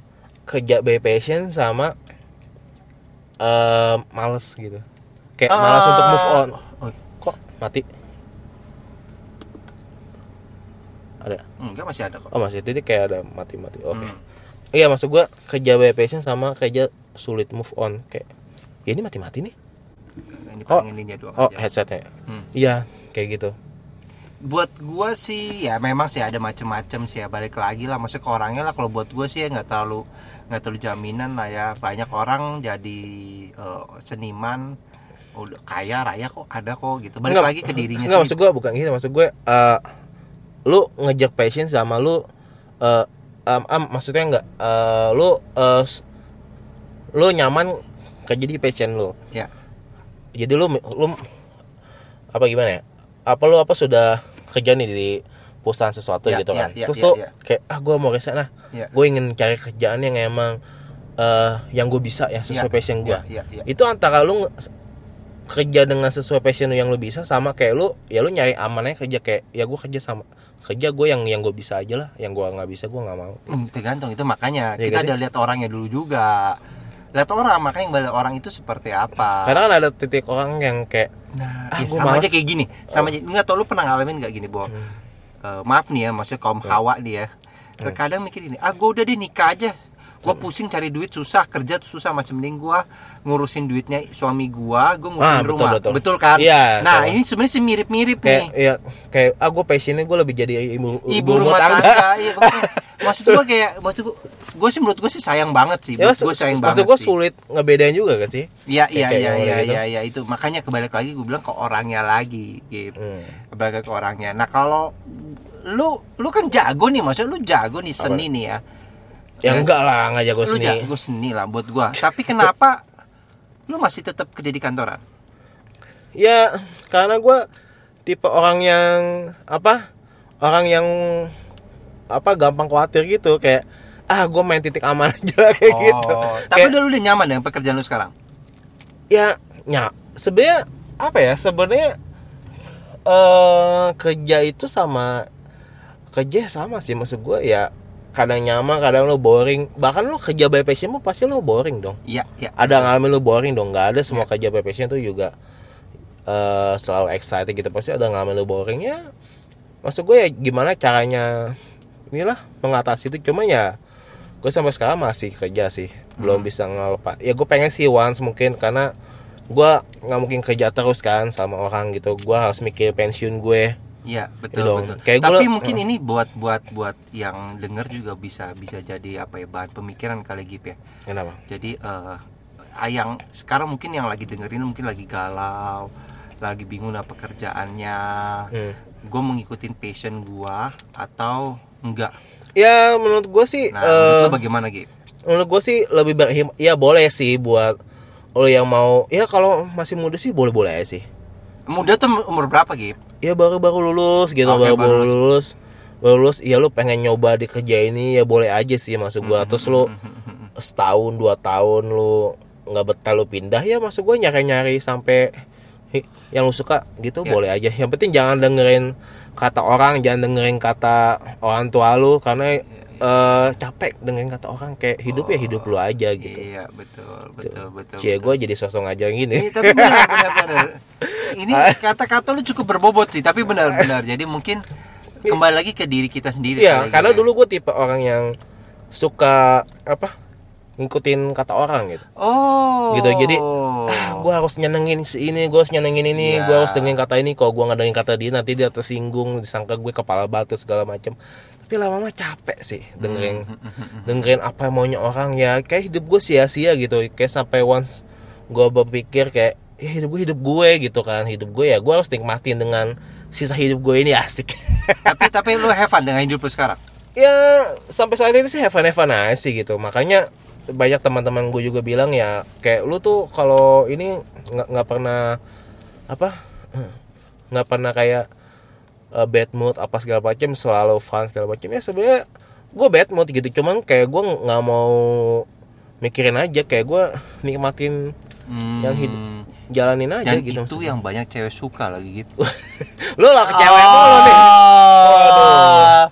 kerja by passion sama eh males gitu. Kayak malas untuk move on.
Oh,
Kok mati? Ada.
enggak masih ada kok
Oh masih jadi kayak ada mati-mati. Oke.
Hmm.
Iya maksud gue kerja passion sama kerja sulit move on kayak ya ini mati-mati nih.
ini
Oh,
doang
Oh
aja.
headsetnya.
Hmm.
Iya kayak gitu.
Buat gua sih ya memang sih ada macem-macem sih ya balik lagi lah. Maksudnya ke orangnya lah kalau buat gua sih ya nggak terlalu nggak terlalu jaminan lah ya. Banyak orang jadi eh, seniman udah kaya raya kok ada kok gitu. Balik
Enggak,
lagi ke dirinya
Enggak
sih
maksud gue bukan gitu. Maksud gue eh lu ngejar passion sama lu eh em, em, maksudnya enggak eh lu s- lu nyaman kerja di passion lu.
ya.
Jadi lu lu apa gimana ya? Apa lu apa sudah kerja nih di perusahaan sesuatu
Ya,
gitu
ya,
kan?
ya,
Terus
ya,
lu
ya.
kayak ah gue mau resign nah.
ya
Gue ingin cari kerjaan yang emang eh yang gue bisa ya sesuai
Ya,
passion gue.
ya, ya, ya.
Itu antara lu kerja dengan sesuai passion lu yang lu bisa sama kayak lu ya lu nyari amannya kerja kayak ya gue kerja sama kerja gue yang yang gue bisa aja lah yang gue nggak bisa gue nggak mau
Hmm, tergantung itu makanya
Iya
kita
sih?
ada lihat orangnya dulu juga lihat orang makanya yang balik orang itu seperti apa
karena kan ada titik orang yang kayak
Nah,
Ah,
ya sama
males.
aja kayak gini. Sama aja. Nggak tau lu pernah ngalamin nggak gini, Bo?
Hmm.
Eh, maaf nih ya, maksudnya kaum hawa dia. Terkadang mikir ini, ah gue udah deh nikah aja. Gue pusing cari duit susah, kerja tuh susah macam mending gue ngurusin duitnya suami gue, gue ngurusin
Ah, betul,
rumah.
betul.
kan?
Iya,
nah,
betul.
ini sebenarnya sih mirip-mirip
kayak
nih.
ya kayak ah gue passionnya gue lebih jadi ibu
Ibu rumah tangga, iya. gua- Maksud gue kayak, maksud gue, gue sih menurut gue sih sayang banget sih.
ya
gue sayang
maksud
banget
gue
sih.
sulit ngebedain juga kan sih
Iya iya
kayak
iya
yang
iya
gitu.
iya ya, itu makanya kebalik lagi gue bilang ke orangnya lagi gitu
Hmm.
kebalik ke orangnya nah kalau lu lu kan jago nih maksudnya lu jago nih seni nih ya
ya enggak lah nggak jago
lu
seni.
jago seni lah buat gua. Tapi kenapa lu masih tetap kerja di kantoran?
Ya karena gue tipe orang yang apa orang yang apa gampang khawatir gitu. Kayak ah gue main titik aman aja kayak gitu.
Oh, tapi
Kayak-
udah lu udah nyaman dengan pekerjaan lu sekarang?
Ya ya sebenarnya apa ya sebenarnya eh kerja itu sama kerja sama sih maksud gue ya kadang nyaman kadang lo boring. Bahkan lo kerja by passion pun pasti lo boring dong.
Iya iya.
Ada ngalamin lo boring dong. Nggak ada semua kerja by passion tuh juga eh selalu excited gitu. Pasti ada ngalamin lo boring. Ya maksud gue ya gimana caranya inilah mengatasi itu. Cuma ya gue sampai sekarang masih kerja sih. Belum bisa ngelepas. Ya gue pengen sih once mungkin karena gue nggak mungkin kerja terus kan sama orang gitu. Gue harus mikir pensiun gue
Iya
Iya
betul
dong.
betul.
Kayak gua
Tapi
lah-
mungkin
eh.
ini buat buat buat yang denger juga bisa bisa jadi apa ya bahan pemikiran kali Gip ya.
kenapa
Jadi eh ah, yang sekarang mungkin yang lagi dengerin mungkin lagi galau, lagi bingung apa kerjaannya.
Hmm.
Gue mengikutin passion gua atau enggak?
ya menurut gue sih
Nah, menurut lu bagaimana Gip?
menurut gue sih lebih berhim ya boleh sih buat lo yang mau ya kalau masih muda sih boleh boleh aja sih
Muda tuh umur berapa Gip?
Ya baru baru lulus gitu
Oke,
baru,
baru
baru lulus. baru lulus ya lu pengen nyoba di kerja ini ya boleh aja sih maksud gua. Terus lu setahun dua tahun lu nggak betah lu pindah ya maksud gua nyari nyari sampai yang lu suka gitu
Ya.
boleh aja. Yang penting jangan dengerin kata orang jangan dengerin kata orang tua lu karena eh, capek dengerin kata orang kayak hidup ya hidup lu aja gitu
Iya betul betul betul.
Cie gue jadi sosok ngajar gini
Ini tapi benar benar benar. Ini kata-kata lu cukup berbobot sih, tapi benar-benar. Jadi mungkin kembali lagi ke diri kita sendiri.
Iya,
kali
karena
ya.
dulu gue tipe orang yang suka apa ngikutin kata orang gitu.
Oh.
Gitu, jadi, Ah, gue harus nyenengin si ini, gue harus nyenengin ini,
Iya.
gue harus dengerin kata ini. Kalau gue nggak dengerin kata dia, nanti dia tersinggung, disangka gue kepala batu segala macam. Tapi lama-lama capek sih dengerin
Hmm,
dengerin apa yang maunya orang ya. Kayak hidup gue sia-sia gitu. Kayak sampai once gue berpikir kayak ya hidup gue hidup gue gitu kan hidup gue ya gue harus nikmatin dengan sisa hidup gue ini asik
tapi tapi lu have fun dengan hidup lu sekarang.
ya sampai saat ini sih have fun have fun aja sih gitu makanya banyak teman-teman gue juga bilang ya kayak lu tuh kalau ini nggak nggak pernah apa nggak pernah kayak uh, bad mood apa segala macam selalu fun segala macam ya sebenarnya gue bad mood gitu cuman kayak gue nggak mau mikirin aja kayak gue nikmatin
Hmm,
Yang hidup jalanin aja
dan
gitu
itu yang banyak cewek suka lagi gitu.
lu lah ke cewek mulu nih
Waduh.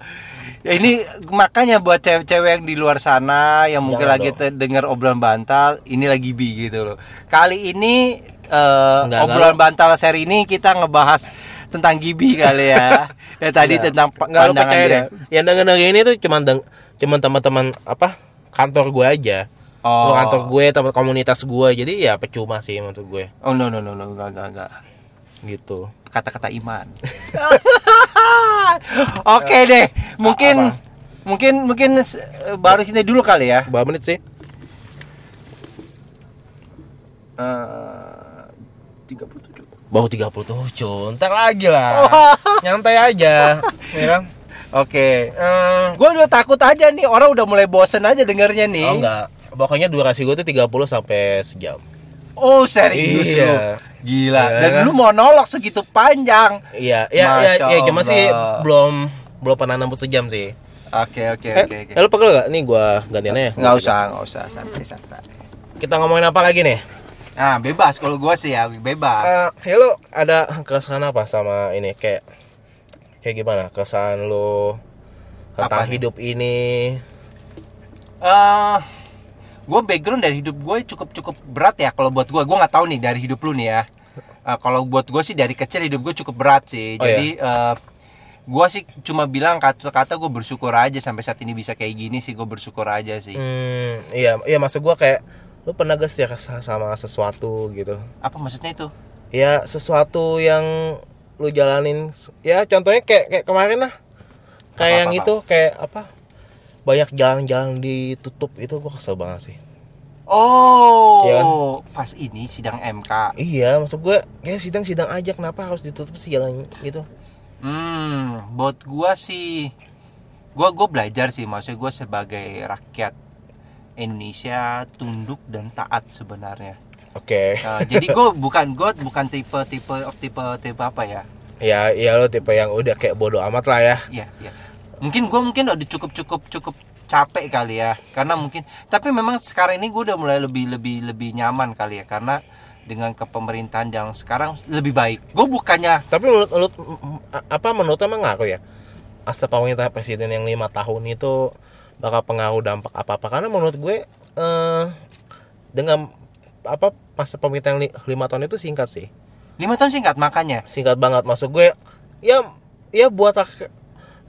Ya ini makanya buat cewek-cewek yang di luar sana yang mungkin
Jangan
lagi dengar obrolan bantal, ini lagi bi gitu loh. Kali ini
Enggak,
obrolan
enggak.
bantal seri ini kita ngebahas tentang gibi kali ya. Ya tadi
Nggak.
tentang pa-
nggak lu percaya deh yang denger denger ini tuh cuman deng cuman teman-teman apa kantor gue aja
Oh.
Lu kantor gue tempat komunitas gue jadi ya percuma sih menurut gue
Oh no no no no enggak enggak enggak.
gitu
Kata-kata iman. Oke deh, mungkin mungkin mungkin s- baru sini dulu kali ya.
berapa menit sih
Eh, 37.
Baru 37 ntar lagi lah nyantai aja ya kan
Oke.
Eh,
Gue udah takut aja nih, orang udah mulai bosen aja dengernya nih.
oh enggak pokoknya durasi gue tuh 30 sampai sejam
Oh serius
Iya.
lu? Gila.
Iya
Dan
kan?
lu monolog segitu panjang.
iya ya ya,
Masya
ya cuma sih belum belum pernah nembus sejam sih
Oke oke
eh,
oke oke.
lu pegel gak? nih gue gantian aja
Nggak usah nggak usah santai santai.
kita ngomongin apa lagi nih
Nah bebas. Kalau gua sih ya bebas.
Eh, ya lu ada keresahan apa sama ini? Kayak kayak gimana? Keresahan lu tentang
Apa nih?
hidup ini?
Eh gue background dari hidup gue cukup cukup berat ya kalau buat gue gue nggak tahu nih dari hidup lu nih ya. Eh, kalau buat gue sih dari kecil hidup gue cukup berat sih.
Oh,
jadi eh gue sih cuma bilang kata-kata gue bersyukur aja sampai saat ini bisa kayak gini sih. Gue bersyukur aja sih.
Hmm, iya iya maksud gua kayak lu pernah gak sih sama sesuatu gitu?
Apa maksudnya itu?
Ya sesuatu yang lu jalanin. Ya contohnya kayak kayak kemarin lah. Kayak
Apa,
yang
apa,
itu kayak apa? Banyak jalan-jalan ditutup itu gua kesel banget sih.
Oh
Iya kan?
pas ini sidang MK
iya maksud gua ya sidang sidang aja kenapa harus ditutup sih jalan gitu?
Hmm buat gue sih gue gue belajar sih maksudnya gue sebagai rakyat Indonesia tunduk dan taat sebenarnya
oke
Nah, jadi gue bukan gue bukan tipe tipe tipe tipe apa ya?
ya ya lo tipe yang udah kayak bodoh amat lah ya
Iya iya. Mungkin gue mungkin udah cukup cukup cukup capek kali ya. Karena mungkin tapi memang sekarang ini gue udah mulai lebih lebih lebih nyaman kali ya karena dengan kepemerintahan yang sekarang lebih baik. Gue bukannya
tapi menurut, menurut apa menurut emang ngaruh ya asa pemerintahan presiden yang lima tahun itu bakal pengaruh dampak apa apa karena menurut gue eh, dengan apa masa pemerintahan li- lima tahun itu singkat sih.
Lima tahun singkat makanya.
singkat banget. Maksud gue ya ya buat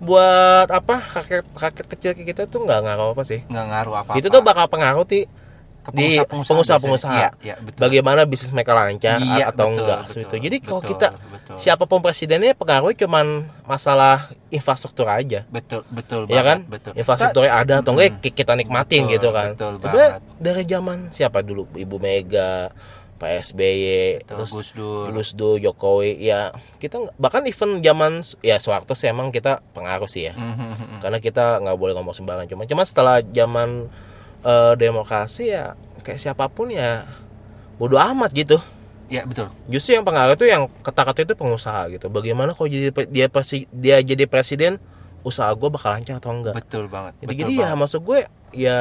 buat apa rakyat rakyat kecil kayak kita tuh nggak ngaruh apa sih.
Nggak ngaruh apa
itu tuh bakal pengaruh ti di pengusaha-pengusaha.
Iya, iya, betul.
bagaimana bisnis mereka lancar
Iya,
atau
betul,
enggak
betul,
gitu jadi kalau
betul,
kita
betul.
siapa pun presidennya pengaruhnya cuman masalah infrastruktur aja
betul betul
ya kan
betul
infrastrukturnya ada atau enggak ya kita nikmatin
Betul,
gitu kan
betul
Sebenarnya
banget.
dari zaman siapa dulu Ibu Mega Pak SBY terus
Gus Dur.
Gus Dur Jokowi ya kita bahkan event zaman ya Soeharto sih emang kita pengaruh sih ya
Mhm.
karena kita nggak boleh ngomong sembarangan cuma cuma setelah zaman eh, demokrasi ya kayak siapa pun ya bodoh amat gitu.
Ya betul.
Justru yang pengaruh itu yang kata-kata itu pengusaha gitu. Bagaimana kalau jadi dia pasti dia jadi presiden usaha gue bakal lancar atau enggak?
Betul banget
jadi,
betul
jadi ya
banget.
maksud gue ya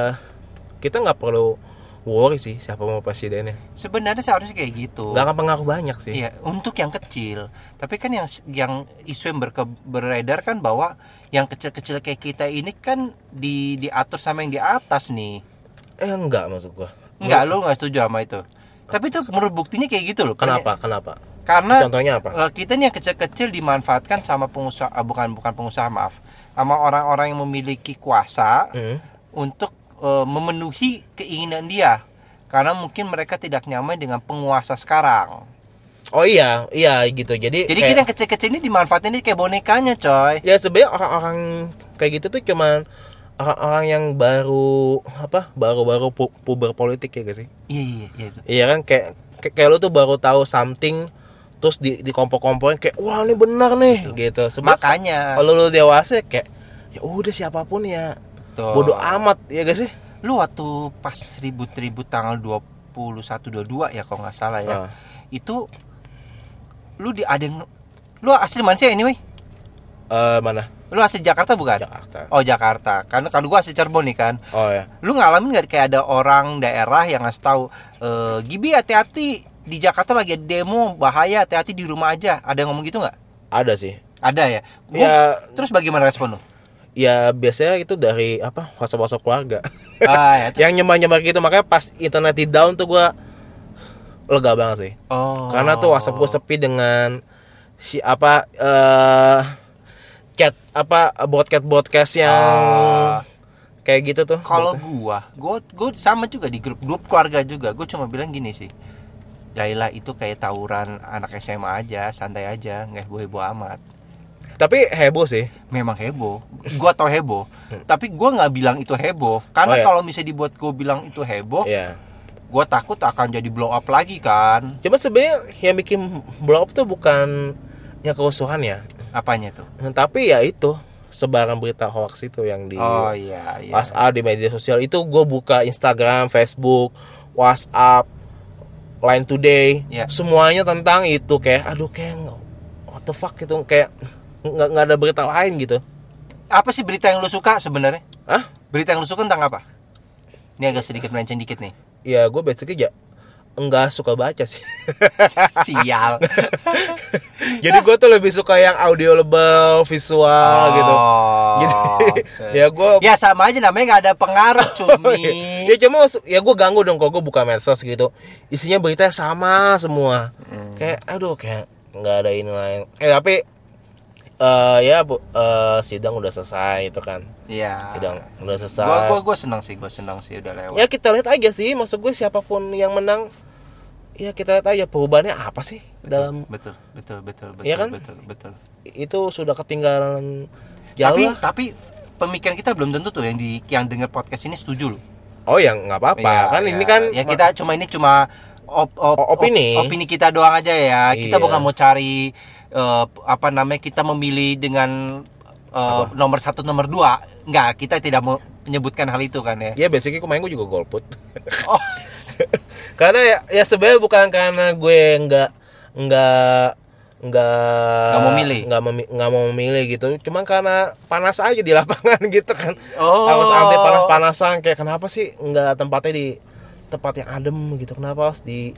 kita nggak perlu worry sih siapa mau presidennya.
Sebenarnya seharusnya kayak gitu.
Nggak akan pengaruh banyak sih.
Iya, untuk yang kecil. Tapi kan yang yang isu yang berke, beredar kan bahwa yang kecil-kecil kayak kita ini kan di diatur sama yang di atas nih.
Eh enggak maksud gue
Enggak, lu nggak setuju sama itu. Tapi itu menurut buktinya kayak gitu loh.
kenapa kenapa
Karena
contohnya apa
eh, kita nih yang kecil-kecil dimanfaatkan sama pengusaha eh, bukan bukan pengusaha maaf, sama orang-orang yang memiliki kuasa
Hmm.
untuk eh, memenuhi keinginan dia. Karena mungkin mereka tidak nyaman dengan penguasa sekarang.
oh iya iya gitu jadi
Jadi
kayak-
kita yang kecil-kecil ini dimanfaatin ini kayak bonekanya, coy.
ya sebenarnya orang-orang kayak gitu tuh cuman orang-orang yang baru apa baru-baru pu- puber politik ya gak sih
Iya iya iya itu.
iya kan kayak kayak, lu tuh baru tahu something terus di di kompor-komporin kayak wah ini benar nih gitu
Makanya
kalau lu dewasa kayak ya udah siapa pun ya
Tuh.
bodoh amat ya gak sih
Lu waktu pas ribut-ribut tanggal 21 22 ya kalau nggak salah ya.
Ah.
Itu lu di ada yang lu asli mana sih anyway?
Eh, mana
Lu asli Jakarta bukan?
Jakarta
Oh Jakarta. Karena kalau gua asli Cirebon nih kan.
oh ya
Lu ngalamin nggak kayak ada orang daerah yang ngasih tahu e, Gibi hati-hati di Jakarta lagi ada demo bahaya hati-hati di rumah aja. Ada yang ngomong gitu nggak?
ada sih
Ada ya. Gua-
ya
Terus bagaimana respon lu?
ya biasanya itu dari apa WhatsApp WhatsApp keluarga
ah ya. Terus,
yang nyembah nyembah gitu makanya pas internet di down tuh gua lega banget sih
oh.
karena tuh WhatsApp gue sepi dengan si apa eh chat apa broadcast broadcast yang
Ah.
kayak gitu tuh
Kalau gua, gua gua sama juga di grup grup keluarga juga. Gua cuma bilang gini sih. Yailah itu kayak tawuran anak SMA aja, santai aja, nggak heboh-heboh amat.
tapi heboh sih
Memang heboh. Gua tau heboh, tapi gua nggak bilang itu heboh. Karena
Oh, iya.
kalau misalnya dibuat gua bilang itu heboh,
ya
gua takut akan jadi blow up lagi kan.
coba sebenarnya yang bikin blow up tuh bukan yang kerusuhan ya
Apanya tuh?
tapi ya itu sebaran berita hoax itu yang di
Oh iya, iya.
WhatsApp di media sosial itu gue buka Instagram, Facebook, WhatsApp, Line Today,
Iya.
semuanya tentang itu kayak aduh kayak what the fuck gitu kayak nggak nggak ada berita lain gitu.
Apa sih berita yang lu suka sebenarnya?
Hah?
Berita yang lu suka tentang apa? Ini agak sedikit melenceng dikit nih.
Ya gue basically ya enggak suka baca sih.
Sial.
Jadi gue tuh lebih suka yang audio lebel, visual gitu. Jadi
Oh, oke.
ya gue
Ya sama aja namanya nggak ada pengaruh cumi.
ya cuma ya gue ganggu dong kalau gue buka medsos gitu isinya berita sama semua kayak aduh kayak nggak ada ini lain eh tapi eh ya bu eh, sidang udah selesai itu kan
Iya.
sidang udah selesai
Gua gua gua senang sih, gua senang sih udah lewat.
ya kita lihat aja sih maksud gue siapa pun yang menang ya kita lihat aja perubahannya apa sih dalam
betul, betul, betul, betul,
Iya kan?
betul, betul.
itu sudah ketinggalan
Tapi
jauh lah.
tapi pemikiran kita belum tentu tuh yang di yang dengar podcast ini setuju loh.
oh ya nggak apa-apa
Iya,
kan
iya.
ini kan
ya kita cuma ini cuma op, op-
opini.
op- opini kita doang aja ya. Kita
Iya.
bukan mau cari eh, apa namanya kita memilih dengan eh, nomor satu nomor dua. Nggak kita tidak mau menyebutkan hal itu kan ya?
Ya basically kemarin gue juga golput.
Oh.
Karena ya, ya sebenarnya bukan karena gue nggak nggak nggak
Nggak mau milih.
nggak memi- nggak mau memilih gitu. Cuma karena panas aja di lapangan gitu kan.
Oh.
harus anti panas panasan kayak kenapa sih nggak tempatnya di tempat yang adem gitu? Kenapa harus di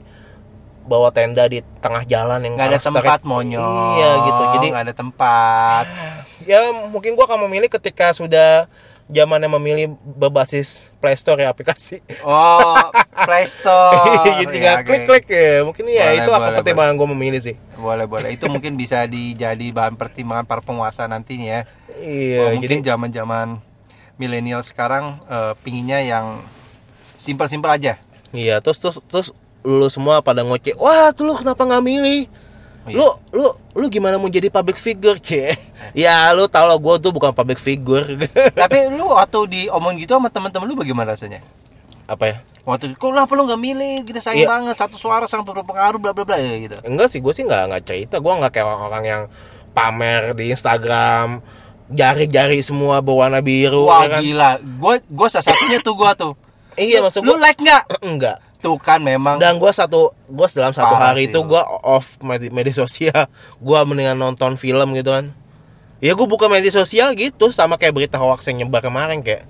bawa tenda di tengah jalan yang
nggak ada tempat
terik?
monyong
iya gitu jadi
nggak ada tempat
ya mungkin gua akan memilih ketika sudah zamannya memilih berbasis Play Store ya aplikasi.
Oh, Play Store.
Jadi tinggal
Ya, oke.
klik-klik ya. Mungkin ya
Boleh,
itu akan
boleh,
pertimbangan gue memilih sih.
Boleh, boleh. Itu mungkin bisa dijadi bahan pertimbangan para penguasa nantinya ya.
Iya,
Oh,
jadi
mungkin zaman-zaman milenial sekarang eh, pinginnya yang simpel-simpel aja.
iya terus terus terus lu semua pada ngoceh. Wah, tuh lu kenapa nggak milih?
Oh, iya.
Lu lu lu gimana mau jadi public figure, Ce? ya, lu tau lah gue tuh bukan public figure.
Tapi lu waktu diomong gitu sama teman-teman lu bagaimana rasanya?
Apa ya?
Waktu kok kenapa lu nggak milih? Kita sayang
Iya.
banget satu suara sangat berpengaruh bla bla bla ya gitu.
Enggak sih, gue sih nggak nggak cerita. Gue nggak kayak orang-orang yang pamer di Instagram, jari-jari semua berwarna biru.
Wah
ya kan?
gila, gua gua salah satunya tuh gua tuh.
Iya, maksud
Lu
gue
like nggak?
enggak.
Tuh kan memang.
Dan gue satu, gue dalam satu hari
sih
itu gue off media, media sosial. Gue mendingan nonton film gitu kan. Ya gue buka media sosial gitu, sama kayak berita hoax yang nyebar kemarin kayak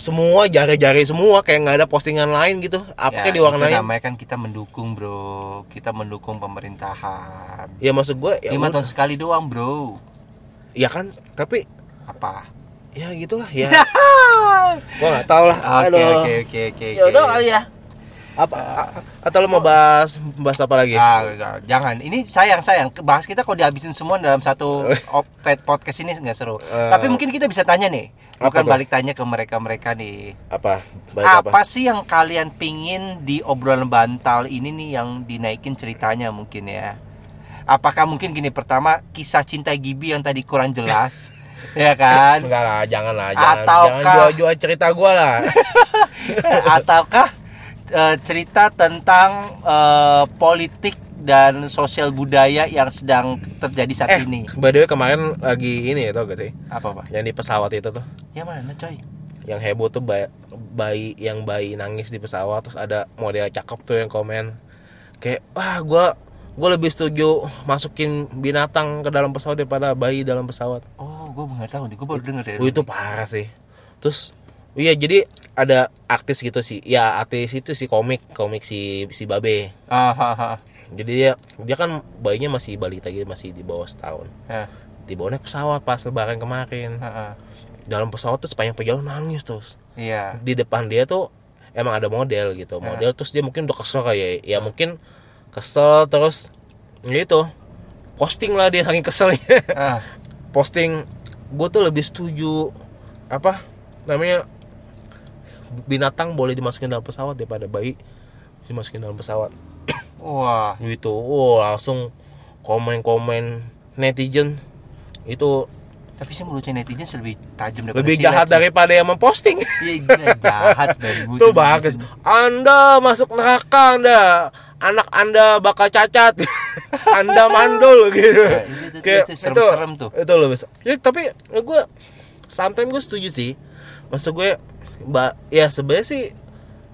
semua jari-jari semua kayak nggak ada postingan lain gitu. Apa
Ya, itu namanya kan kita mendukung bro Kita mendukung pemerintahan
Ya maksud gue ya,
Lima tahun sekali doang bro
ya kan, tapi
Apa?
ya gitulah ya. gue nggak tahu lah.
Oke oke oke oke
Ya udah kali ya. Apa a- atau lo mau bahas bahas apa lagi?
Ah, enggak, jangan. Ini sayang sayang. Bahas kita kalau dihabisin semua dalam satu opet podcast ini nggak seru.
Eh.
Tapi mungkin kita bisa tanya nih. Bukan balik tanya ke mereka mereka nih.
Apa?
Apa,
apa?
sih yang kalian pingin di obrolan bantal ini nih yang dinaikin ceritanya mungkin ya? Apakah mungkin gini pertama kisah cinta Gibi yang tadi kurang jelas, ya kan?
Enggak lah, jangan lah, jangan,
Ataukah-
jangan jual-jual cerita gue lah.
Ataukah eh, cerita tentang eh, politik dan sosial budaya yang sedang terjadi saat
eh,
ini?
by the way kemarin lagi ini ya tau gak sih?
Apa pak?
Yang di pesawat itu tuh,
Ya mana coy?
yang heboh tuh bayi, bayi yang bayi nangis di pesawat, terus ada model cakep tuh yang komen kayak wah gue gue lebih setuju masukin binatang ke dalam pesawat daripada bayi dalam pesawat.
Oh, gue nggak tahu nih. Gue baru denger ya.
Oh, itu parah sih. Terus iya jadi ada artis gitu sih. Ya artis itu si komik, komik si si Babe.
Ah, ah, ah.
Jadi dia dia kan bayinya masih balita gitu, masih di bawah setahun.
Ya,
Dibawa naik pesawat pas lebaran kemarin.
ah, ah.
Dalam pesawat tuh sepanjang perjalanan nangis terus.
Iya.
Di depan dia tuh emang ada model gitu. Model terus dia mungkin udah kesel kayak ya mungkin kesel terus gitu. Posting lah dia saking keselnya.
Ah,
Posting gue tuh lebih setuju apa namanya binatang boleh dimasukin dalam pesawat daripada bayi dimasukin dalam pesawat.
Wah.
gitu. Oh langsung komen-komen netizen. Itu
Tapi sih mulutnya netizen lebih tajam daripada
lebih jahat
sih.
daripada yang memposting.
Iya jahat dari
itu bagus. anda masuk neraka anda. Anak anda bakal cacat. Anda mandul gitu.
Nah, itu- itu- itu serem-serem tuh.
itu loh ya, tapi gue sometimes gue setuju sih. Maksud gue mbak ya sebenarnya sih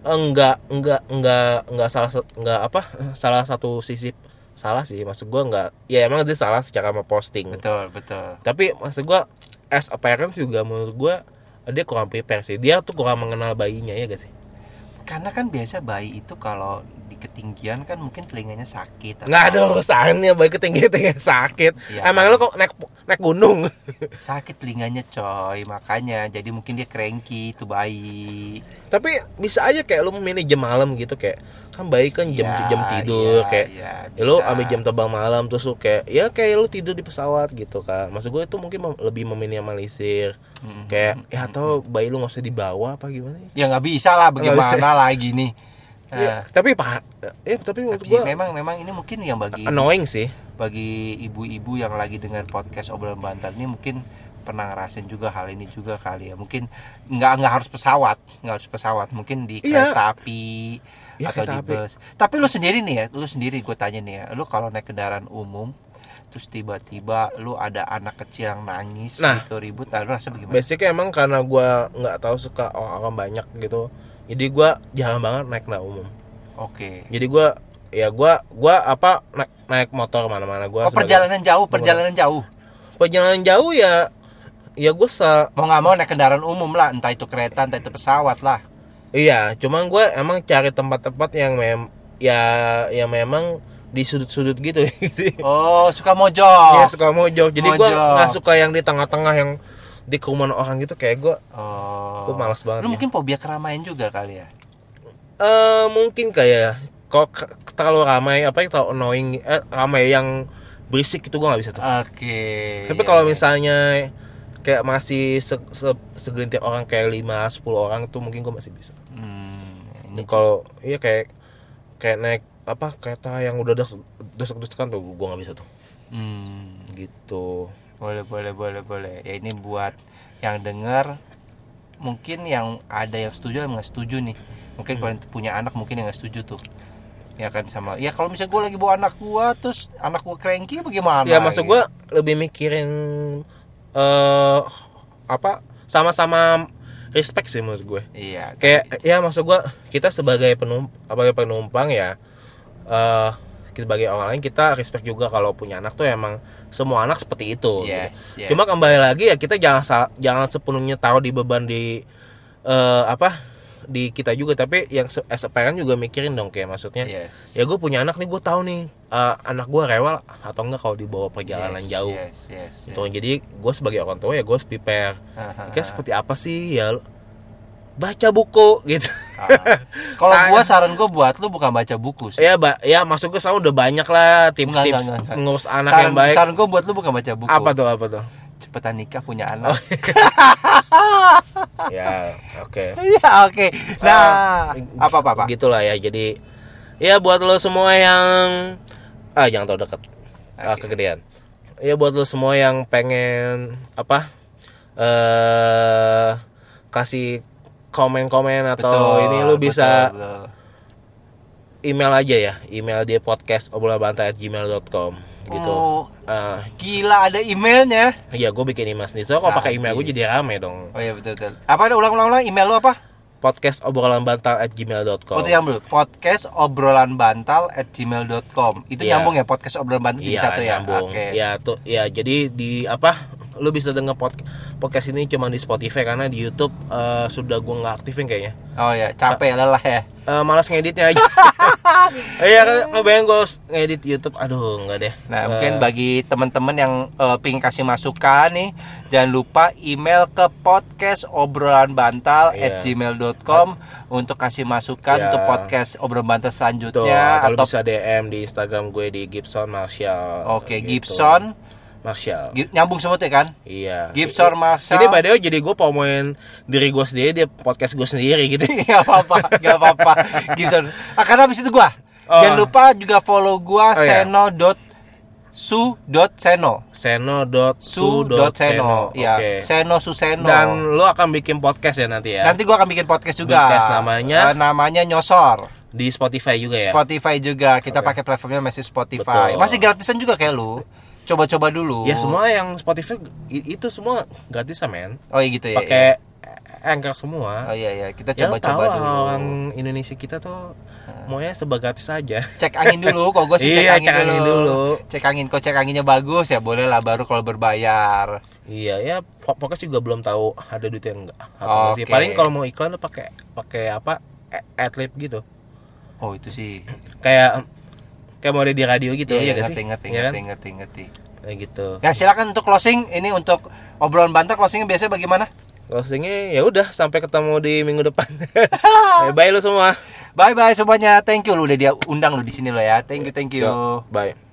enggak enggak enggak enggak salah enggak apa salah satu sisi salah sih. Maksud gue enggak ya emang dia salah secara memposting
Betul, betul.
tapi maksud gua as a parents juga menurut gua dia kurang prepare sih. Dia tuh kurang mengenal bayinya ya gak sih?
Karena kan biasa bayi itu kalau ketinggian kan mungkin telinganya sakit.
nggak ada urusannya bayi ketinggian tinggi sakit
Iya.
emang lo kok naik naik gunung
Sakit telinganya coy, makanya jadi mungkin dia cranky itu bayi.
tapi bisa aja kayak lo memilih jam malam gitu kayak kan bayi kan jam
Ya,
jam tidur
iya,
kayak
iya,
ya lo
bisa.
ambil jam terbang malam terus lo kayak ya kayak lo tidur di pesawat gitu kan maksud gue itu mungkin mem- lebih meminimalisir
Mhm.
kayak ya atau bayi lo nggak usah dibawa apa gimana ya?
Ya nggak bisa lah bagaimana lagi nih.
Ya, tapi pak ya tapi
Tapi
gua
memang memang ini mungkin yang bagi
annoying sih
bagi ibu-ibu yang lagi dengar podcast obrolan bantal ini mungkin pernah ngerasain juga hal ini juga kali ya mungkin nggak nggak harus pesawat nggak harus pesawat mungkin di
Iya.
kereta api
Ya,
atau
kereta
di
api.
bus tapi lu sendiri nih ya lu sendiri gue tanya nih ya lu kalau naik kendaraan umum terus tiba-tiba lu ada anak kecil yang nangis
Nah.
gitu ribut nah, lu rasa bagaimana
basicnya emang karena gua nggak tahu suka orang banyak gitu jadi gua jarang banget naik kendaraan umum.
Oke.
Jadi gua ya gua gua apa naik, naik motor mana-mana gua
oh
sebagai-
perjalanan jauh perjalanan jauh?
Perjalanan jauh ya ya gua se
mau nggak mau naik kendaraan umum lah entah itu kereta entah itu pesawat lah.
Iya cuman gua emang cari tempat-tempat yang mem ya yang memang di sudut-sudut gitu.
Oh suka mojok.
Ya suka mojok. Jadi gua
Mojok.
nggak suka yang di tengah-tengah yang di kerumunan orang gitu kayak gue
Oh.
Gua malas banget
Lu
ya.
mungkin fobia keramaian juga kali ya.
eh mungkin kayak kok ke- terlalu ramai apa yang terlalu annoying eh, ramai yang berisik itu gue nggak bisa tuh
Oke.
tapi
iya,
kalau
iya.
misalnya kayak masih se se- segelintir orang kayak 5 10 orang tuh mungkin gue masih bisa
hmm, ini
kalau iya kayak kayak naik apa kereta yang udah des desek desekan tuh gue nggak bisa tuh
hmm,
gitu
boleh boleh boleh boleh. Ya ini buat yang dengar mungkin yang ada yang setuju yang nggak setuju nih. Mungkin kalau yang punya anak mungkin yang nggak setuju tuh. Ya kan sama. Ya kalau misalnya gue lagi bawa anak gua terus anak gua cranky bagaimana?
ya maksud
gitu?
gue lebih mikirin eh apa sama-sama respect sih menurut gue
Iya.
kayak ya maksud gua kita sebagai penumpang sebagai penumpang ya eh sebagai orang lain kita respect juga kalau punya anak tuh emang semua anak seperti itu gitu.
Yes, yes.
cuma kembali lagi ya kita jangan jangan sepenuhnya taruh di beban di eh apa di kita juga tapi yang se- as a parent juga mikirin dong kayak maksudnya
Yes.
ya gue punya anak nih gue tahu nih eh, anak gue rewel atau enggak kalau dibawa perjalanan
Yes,
jauh
Yes, yes.
gitu jadi gue sebagai orang tua ya gue harus prepare kayak seperti apa sih ya baca buku gitu
Ah. Kalau gua saran gua buat lu bukan baca buku sih.
ya ba ya maksud gue sekarang udah banyak lah tips-tips mengurus anak
saran,
yang baik
Saran gua buat lu bukan baca buku.
apa tuh apa tuh
Cepetan nikah punya anak.
ya oke
Iya, oke. Nah,
Eh,
apa apa apa.
gitulah ya jadi ya buat lo semua yang ah jangan tahu deket ah,
Oke.
kegedean ya buat lo semua yang pengen apa eh kasih komen-komen atau ini lu bisa
betul, betul.
email aja ya email dia podcast gmail.com gitu
Oh,
Ah,
gila ada emailnya.
iya gue bikin email sendiri so kalau pakai email gue jadi rame dong
Oh iya betul betul. Apa ada ulang-ulang ulang email lu apa?
podcast obrolan bantal at gmail.com
Oh, itu yang dulu. Podcast obrolan bantal at gmail.com. Itu
Iya.
nyambung ya podcast obrolan bantal di
iya
satu ya.
nyambung
Oke.
ya tuh ya jadi di apa lu bisa denger pod- podcast ini cuma di Spotify karena di YouTube eh, sudah gue nggak aktifin kayaknya
Oh ya, capek lelah ya.
Eh, malas ngeditnya aja iya kan ngebayang gue ngedit YouTube aduh nggak deh
Nah,
Eh,
mungkin bagi teman-teman yang eh, pingin kasih masukan nih, jangan lupa email ke podcast obrolan bantal
Iya.
at gmail.com untuk kasih masukan
Iya.
untuk podcast obrolan bantal
tuh,
selanjutnya
atau lu
atau
bisa DM di Instagram gue di Gibson Marshall
oke
gitu.
Gibson
Marshall
nyambung semua tuh ya kan?
Iya.
Gibson Marshall.
Ini way jadi gue promoin diri gue sendiri dia podcast gue sendiri gitu.
Gak apa-apa, gak apa-apa. Gibson. Ah, karena habis itu gua.
Oh.
Jangan lupa juga follow gua
Oh, iya.
seno.su.seno.
Seno.su.seno.
Su.seno. Iya,
Oke.
Seno Suseno.
Dan lo akan bikin podcast ya nanti ya.
Nanti gua akan bikin podcast juga.
Podcast namanya?
Eh, namanya Nyosor.
di Spotify juga ya.
Spotify juga. Kita
Oke.
pakai platformnya masih Spotify.
Betul.
Masih gratisan juga kayak lu. Coba-coba dulu.
Ya semua yang Spotify itu semua gratis men.
Oh iya gitu ya.
Pakai
iya.
Anchor semua.
Oh iya iya, kita
ya lo tahu
coba-coba dulu.
orang Indonesia kita tuh maunya serba gratis aja.
Cek angin dulu, kok gue sih cek
Iya,
angin,
cek angin
dulu.
dulu.
Cek angin, kok cek anginnya bagus ya boleh lah baru kalau berbayar.
Iya ya po- podcast juga belum tahu ada duit yang enggak. Atau
Oke.
sih paling kalau mau iklan lo pakai pakai apa? Adlib gitu.
Oh itu sih.
Kayak kayak mau ada di radio gitu
Iya,
ya
iya,
gak
ngerti,
sih?
ngerti,
Iya kan?
ngerti, ngerti, ngerti.
Kayak gitu.
Ya silakan untuk closing ini untuk obrolan bantar closingnya biasanya bagaimana?
Closingnya ya udah sampai ketemu di minggu depan. Eh, Bye lu semua.
Bye bye semuanya. Thank you lu udah diundang lu di sini lo ya. Thank you, thank you.
Yo, Bye.